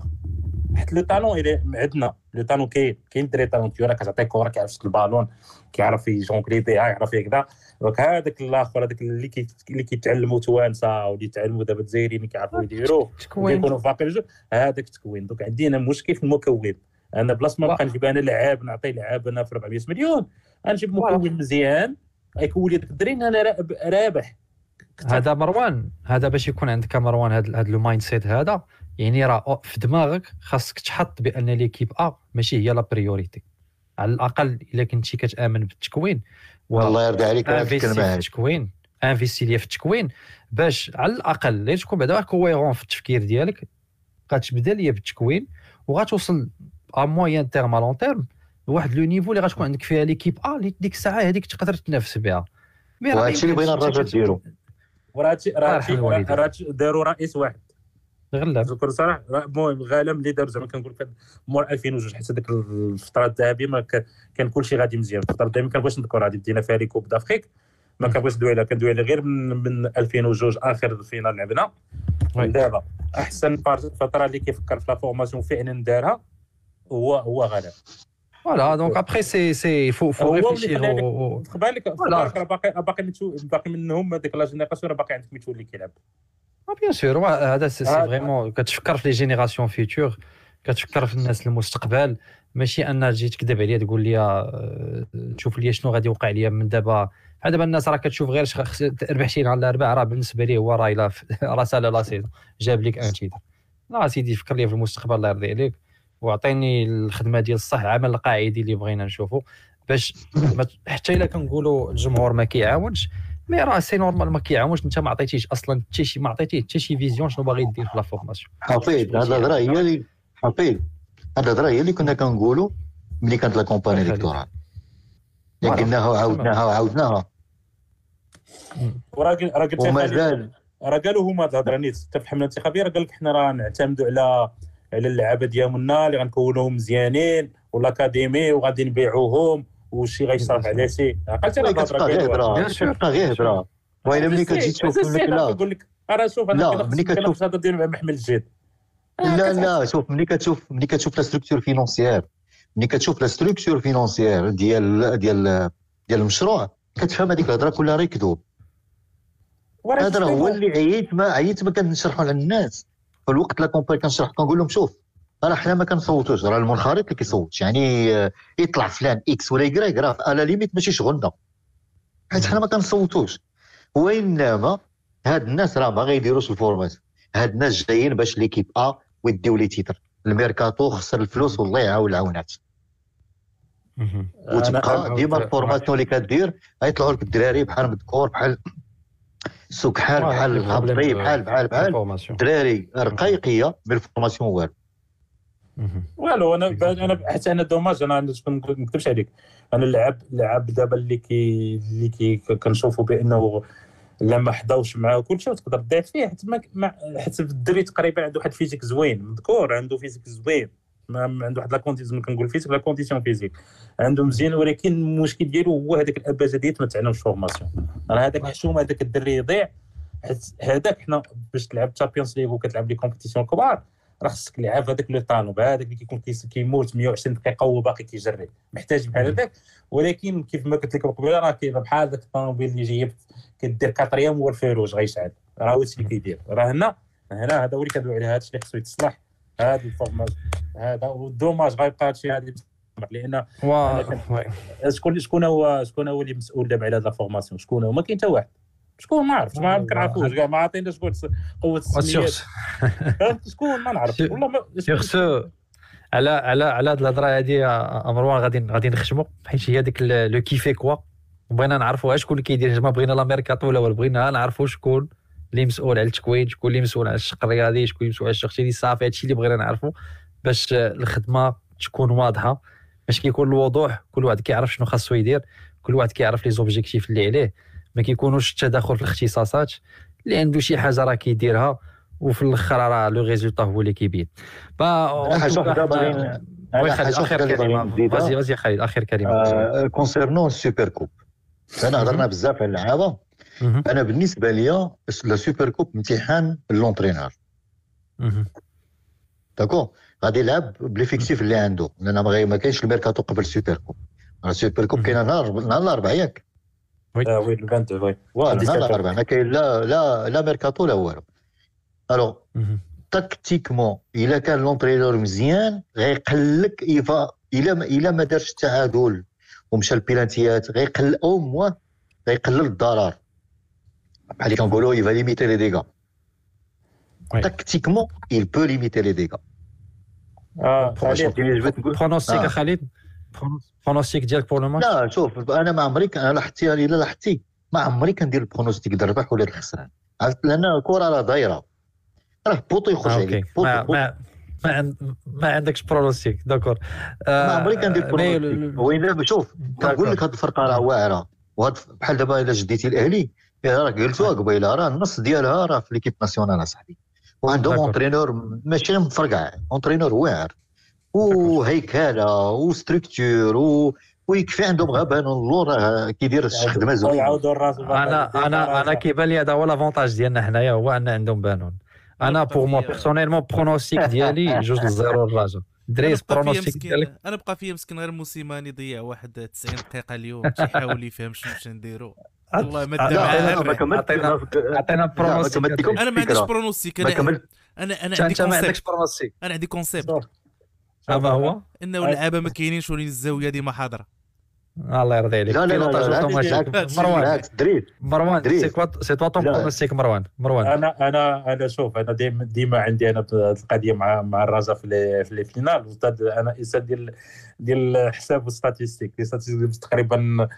Speaker 2: حيت le talent عندنا le talent كاين كاين دري talentueux راه كتعطيه كره كيعرف يشد البالون كيعرف يجونكلي بها يعرف كذا donc هذاك الآخر هذاك اللي كي اللي كيتعلموا توانسه واللي يتعلموا دابا الجزائريين كيعرفوا يديروا كيكونوا فاقين هذاك التكوين donc عندي أنا مشكل في المكون أنا place ما نبقى نجيب أنا لعاب نعطي لعاب أنا في 400 مليون غنجيب مكون مزيان غيكون لي داك الدري أنا رابح
Speaker 1: هذا مروان هذا باش يكون عندك مروان هذا le mindset هذا يعني راه في دماغك خاصك تحط بأن l'équipe A ماشي هي la priorité. على الأقل إلا كنتي كتآمن بالتكوين.
Speaker 4: الله يرضي عليك
Speaker 1: انفيستي في التكوين. انفيستي ليا في التكوين. باش على الأقل اللي تكون بعدا cohérent في التفكير ديالك غتبدا ليا بالتكوين وغتوصل à moyen terme à long terme لواحد le niveau اللي غتكون عندك فيها l'équipe A اللي ديك الساعة هذيك تقدر تنافس بها.
Speaker 4: وهادشي اللي بغينا الرجاء ديرو
Speaker 2: وراه راه داروا رئيس واحد.
Speaker 1: غلاب
Speaker 2: نذكر صراحة المهم غلاب اللي دار زعما كنقول لك مور 2002 حتى ديك الفترة الذهبية ما كان كل شيء غادي مزيان. الفترة الذهبية ما كنبغيش نذكر هذه دينا فيها les coupes d'Afrique ما كنبغيش ندوي عليها كندوي عليها غير من, من 2002 آخر ال finale لعبنا. دابا أحسن فترة اللي كيفكر في la formation فعلا دارها هو هو غالب
Speaker 1: فوالا دونك ابخي سي سي فو فو ريفليشير
Speaker 2: خد بالك باقي باقي باقي منهم هذيك la génération باقي عندك ميتو اللي كيلعب
Speaker 1: bien sûr هذا c'est vraiment كتفكر في les générations futures كتفكر في الناس المستقبل ماشي أن تجي تكذب عليا تقول لي تشوف لي شنو غادي يوقع ليا من دابا. دابا الناس راه كتشوف غير ربحتي على الاربعه راه بالنسبة ليه هو راه راه سالا la saison جاب لك un titre لا سيدي فكر لي في المستقبل الله يرضي عليك. واعطيني الخدمة ديال الصح العمل القاعدي اللي بغينا نشوفه باش حتى إلا كنقولوا الجمهور ما كيعاونش mais راه c'est normal ما كيعاونش انت ما عطيتيش أصلا حتى شي ما عطيتيه حتى شي vision شنو باغي دير في la formation.
Speaker 4: حفيظ هذا الهضره هي اللي حفيظ هذا الهضره هي اللي كنا كنقولوا ملي كانت la campagne électorale قلناها وعاودناها وعاودناها
Speaker 2: وراه راه قلت
Speaker 4: ومازال
Speaker 2: راه قالوا هما الهضرة نيت. حتى في الحمله الانتخابيه راه قال لك حنا راه نعتمدوا على على اللعابه ديالنا اللي غنكونوهم مزيانين وال académie وغادي نبيعوهم وشي غيصرف على شي. عقلتي
Speaker 4: راه كتبقى غير هضره كتبقى غير هضره وإلا ملي كتجي تشوف
Speaker 2: لا نقول لك راه شوف أنا ملي كتشوف. هذا ديال محمل الجد.
Speaker 4: لا لا شوف ملي كتشوف ملي كتشوف la structure financière. ملي كتشوف la structure financière ديال ديال ديال المشروع كتفهم هذيك الهضرة كلها راه كذوب. هذا هو اللي عييت ما عييت ما كنشرحوا على الناس في الوقت la campagne كنشرح كنقول لهم شوف راه حنا ما كنصوتوش راه المنخرط اللي كيصوت يعني آه، يطلع فلان X ولا Y راك راه à la limite ماشي شغلنا. حيت حنا ما كنصوتوش. وإنما هاد الناس راه ما غيديروش ال format. هاد الناس جايين باش l'équipe A ويديو les titres الميركاتو خسر الفلوس والله يعاون العونات وتبقى ديما ال formation اللي كدير غيطلعوا لك الدراري بحال مذكور بحال سكحال بحال الهبطي بحال بحال بحال الدراري رقيقيه من ال formation والو.
Speaker 2: والو أنا أنا حتى أنا dommage أنا ما نكذبش عليك. أنا اللعب اللعب دابا اللي كي اللي كي كنشوفوا بأنه لا ما حضاوش معاه كل شيء وتقدر تضيع فيه حيت حيت الدري تقريبا عنده واحد physique زوين مذكور عنده physique زوين. عنده واحد la condition كنقول physique la condition physique عنده مزيان ولكن المشكل ديالو هو هذاك الابجديه ما تعلمش formation راه هذاك الحشومة هذاك الدري يضيع. هذاك حنا باش تلعب Champions League وكتلعب les compétitions كبار راه خصك لعاب هذاك le talent بهذاك اللي كيكون كيموت 120 دقيقة وهو باقي كيجري. محتاج بحال هذاك. ولكن كيف ما قلت لك قبيله راه كاين بحال ذاك الطوموبيل اللي جايب كدير كاتريام هو الفيروج غيشعل راه هو اللي كيدير. راه هنا هنا هذا هو اللي كندوي عليه هذا الشيء اللي خصو يتصلح هذا الفورماج هذا ودوماج غيبقى هذا الشيء هذا لأن شكون شكون هو شكون هو اللي مسؤول دابا على هذا الفورماسيون شكون هو؟ ما كاين حتى واحد. شكون ما عرفتش ما كنعرفوش كاع ما عطيناش قوة السميات. شكون؟ ما نعرف والله
Speaker 1: ما على على على هاد الهضرة هادي مروان غادي غادي نخشمو حيت هي ديك لو كيفي كوا بغينا نعرفوا شكون اللي كيدير. ما بغينا لا ميركاتو ولا بغينا نعرفوا شكون اللي مسؤول على التكوين شكون اللي مسؤول على الشق الرياضي شكون اللي مسؤول على الشق صافي هادشي اللي بغينا نعرفوا باش الخدمة تكون واضحة. باش كيكون الوضوح كل واحد كيعرف شنو خاصو يدير كل واحد كيعرف les objectifs اللي عليه. ما كيكونوش التداخل في الاختصاصات اللي عنده شي حاجة راه كيديرها وفي الأخر راه le résultat هو اللي كيبين
Speaker 4: حاجة
Speaker 1: آخر كلمة. vas-y vas-y خالد آخر كلمة.
Speaker 4: concernant ال super coupe أنا هضرنا بزاف على اللعابه أنا بالنسبة لي la super coupe امتحان l'entraîneur. d'accord غادي يلعب ب l'effectif اللي عنده. لأن ما كاينش الميركاتو قبل ال super coupe. ال super coupe كاينة نهار نهار الاربعاء ياك.
Speaker 2: oui. oui الفانت oui.
Speaker 4: voilà نهار الاربعاء ما كاين لا لا لا ميركاتو لا والو. alors tactiquement إلا كان l'entraîneur مزيان غيقلك il va إلا إلا ما دارش التعادل ومشى ال penaltyات غيقل أو موا غيقلل الضرر. بحال اللي كنقولوا il va limiter les dégâts. tactiquement il peut limiter les dégâts
Speaker 1: آه pronostic خالد pronostic ديالك pour le match
Speaker 4: لا شوف أنا ما عمري أنا لاحظتي الا لاحظتي ما عمري كندير ال pronostic ديال الربح ولا الخسران عرفت؟ لأن الكرة راه دايره راه poteau يخرج
Speaker 1: آه، عليك. ما, ما, ما, عند ما عندكش pronostic d'accord
Speaker 4: آه ما عمري كندير pronostic وين شوف كنقول لك هذه الفرقة راه واعرة. وهاد بحال دابا إلا جديتي الأهلي راه قلتوها قبيلة راه النص ديالها راه في l'équipe nationale أصاحبي. وعندهم entraîneur ماشي مفرقع. entraîneur واعر. وهيكله و structure و ويكفي عندهم غير بانون راه كيدير خدمه زوينه
Speaker 1: أنا أنا أنا كيبان لي هذا هو l'avantage ديالنا حنايا هو أن عندهم بانون أنا pour moi personnellement pronostic ديالي جوج للزيرو الراجل. دريس pronostic ديالك؟
Speaker 3: أنا بقى فيا مسكين غير موسيماني ضيع واحد 90 دقيقة اليوم تيحاول يفهم شنو باش نديرو. والله ما
Speaker 1: عطينا عطينا pronostic
Speaker 3: أنا ما عنديش pronostic أنا أنا أنا عندي
Speaker 1: pronostic
Speaker 3: أنا عندي concept
Speaker 1: هذا هو؟
Speaker 3: إنه اللعابه ما كاينينش ولين الزاوية دي ما حاضرة.
Speaker 1: الله يرضي عليك.
Speaker 4: لا لا لا
Speaker 1: مروان مروان c'est toi ton pronostic مروان مروان
Speaker 2: أنا أنا أنا شوف أنا ديما ديما عندي أنا القضية مع مع الرجاء في في les finales أنا إستاذ ديال ديال الحساب وال statistiques تقريبا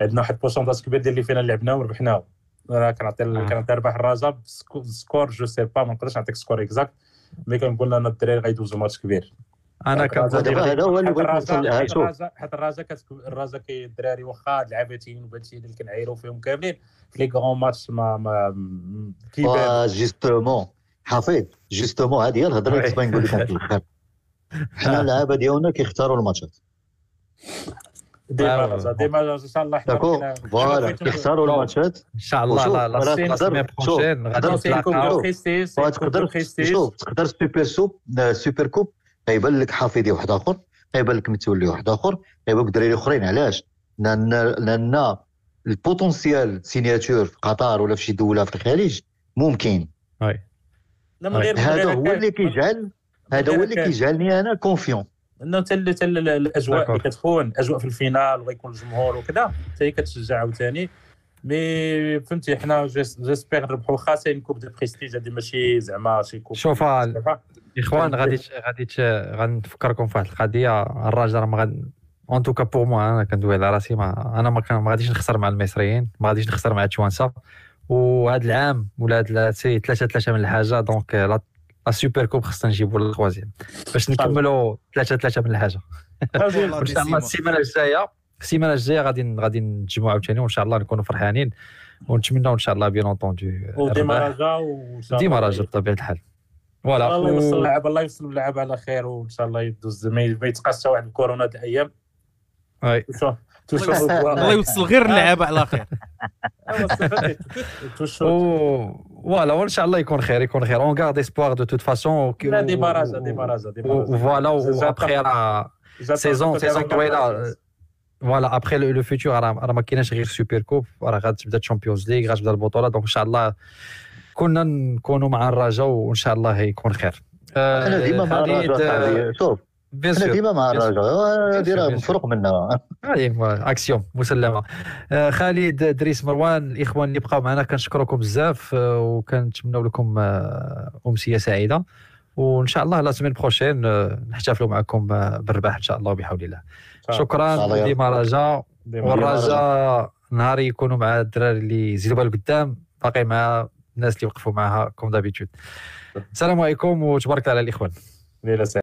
Speaker 2: عندنا واحد ال pourcentage كبير ديال les finales لعبناه وربحناه. أنا كنعطي كنعطي ربح الرجاء score je sais pas ما نقدرش نعطيك score exact mais كنقول أنا الدراري غيدوزوا ماتش كبير.
Speaker 1: أنا
Speaker 4: كنظن هذا هو اللي بغيت
Speaker 2: نوصل حيت الرجاء الرجاء كي الدراري واخا لعبتين وهادشي اللي كنعايروا فيهم كاملين. في les grands matchs ما ما
Speaker 4: كيبان justement حفيظ justement هذه هي الهضرة اللي تبغي نقول لكم في الآخر حنا اللعابة ديالنا كيختاروا الماتشات.
Speaker 2: ديما ديما إن شاء الله
Speaker 4: حنا voilà. كيختاروا الماتشات؟
Speaker 1: إن شاء الله لا لا
Speaker 4: تقدر غادي نتلاقاو تقدر شوف تقدر سوبر سوب سوبر كوب غيبان لك حافظي واحد آخر. غيبان لك متولي واحد آخر. غيبان لك دراري أخرين. علاش؟ لأن لأن البوتونسيال سيناتور في قطر ولا في شي دولة في الخليج ممكن.
Speaker 1: هاي
Speaker 4: هذا هو اللي كيجعل هذا هو اللي كيجعلني أنا كونفيون
Speaker 2: إنه حتى الأجواء اللي كتكون الاجواء في الفينال وغيكون الجمهور وكذا حتى هي كتشجع عاوتاني. mais فهمتي حنا j'espère نربحوا واخا c'est coupe de prestige هذه ماشي زعما شي coupe.
Speaker 1: شوف الاخوان غادي غادي غنفكركم في واحد القضية. الراجل راه mais en tout cas pour moi أنا كندوي على راسي ما أنا ما, ما غاديش نخسر مع المصريين ما غاديش نخسر مع التوانسه وهذا العام ولا c'est ثلاثة ثلاثة من الحاجة donc la super coupe خصنا نجيبوا الخوازيام باش نكملوا ثلاثة ثلاثة من الحاجة ان شاء الله السيمانه الجايه السيمانه الجايه غادي غادي نتجمعوا عاوتاني وان شاء الله نكونوا فرحانين ونتمنوا ان شاء الله bien entendu
Speaker 2: وديما رجاء
Speaker 1: ديما رجاء بطبيعه الحال
Speaker 2: voilà الله يوصل اللعب الله يوصل اللعب على خير وان شاء الله يدوز ما يتقاس واحد الكورونا هاد الأيام
Speaker 1: oui
Speaker 3: الله يوصل غير اللعابه على خير
Speaker 1: voilà وان شاء الله يكون خير يكون خير on garde espoir de toute façon
Speaker 2: لا دي باراجا دي باراجا
Speaker 1: voilà و après راه saison saison طويله voilà après le futur راه ما كايناش غير super coupe راه غتبدا Champions League غتبدا البطوله donc ان شاء الله كنا نكونوا مع الرجاء وان شاء الله يكون خير
Speaker 4: أنا ديما مع الرجاء شوف أنا ديما مع الرجاء هذه راه مفروق منا
Speaker 1: هذه اكسيون مسلمة. خالد دريس مروان الاخوان اللي بقاو معنا كنشكركم بزاف وكنتمنوا لكم امسيه سعيدة. وإن شاء الله la semaine prochaine نحتفلوا معكم بالرباح إن شاء الله وبحول الله. شكرا ديما رجاء والرجاء نهار يكونوا مع الدراري اللي يزيدوا بالقدام باقي مع الناس اللي وقفوا معها comme d'habitude. السلام عليكم وتبارك الله على الإخوان.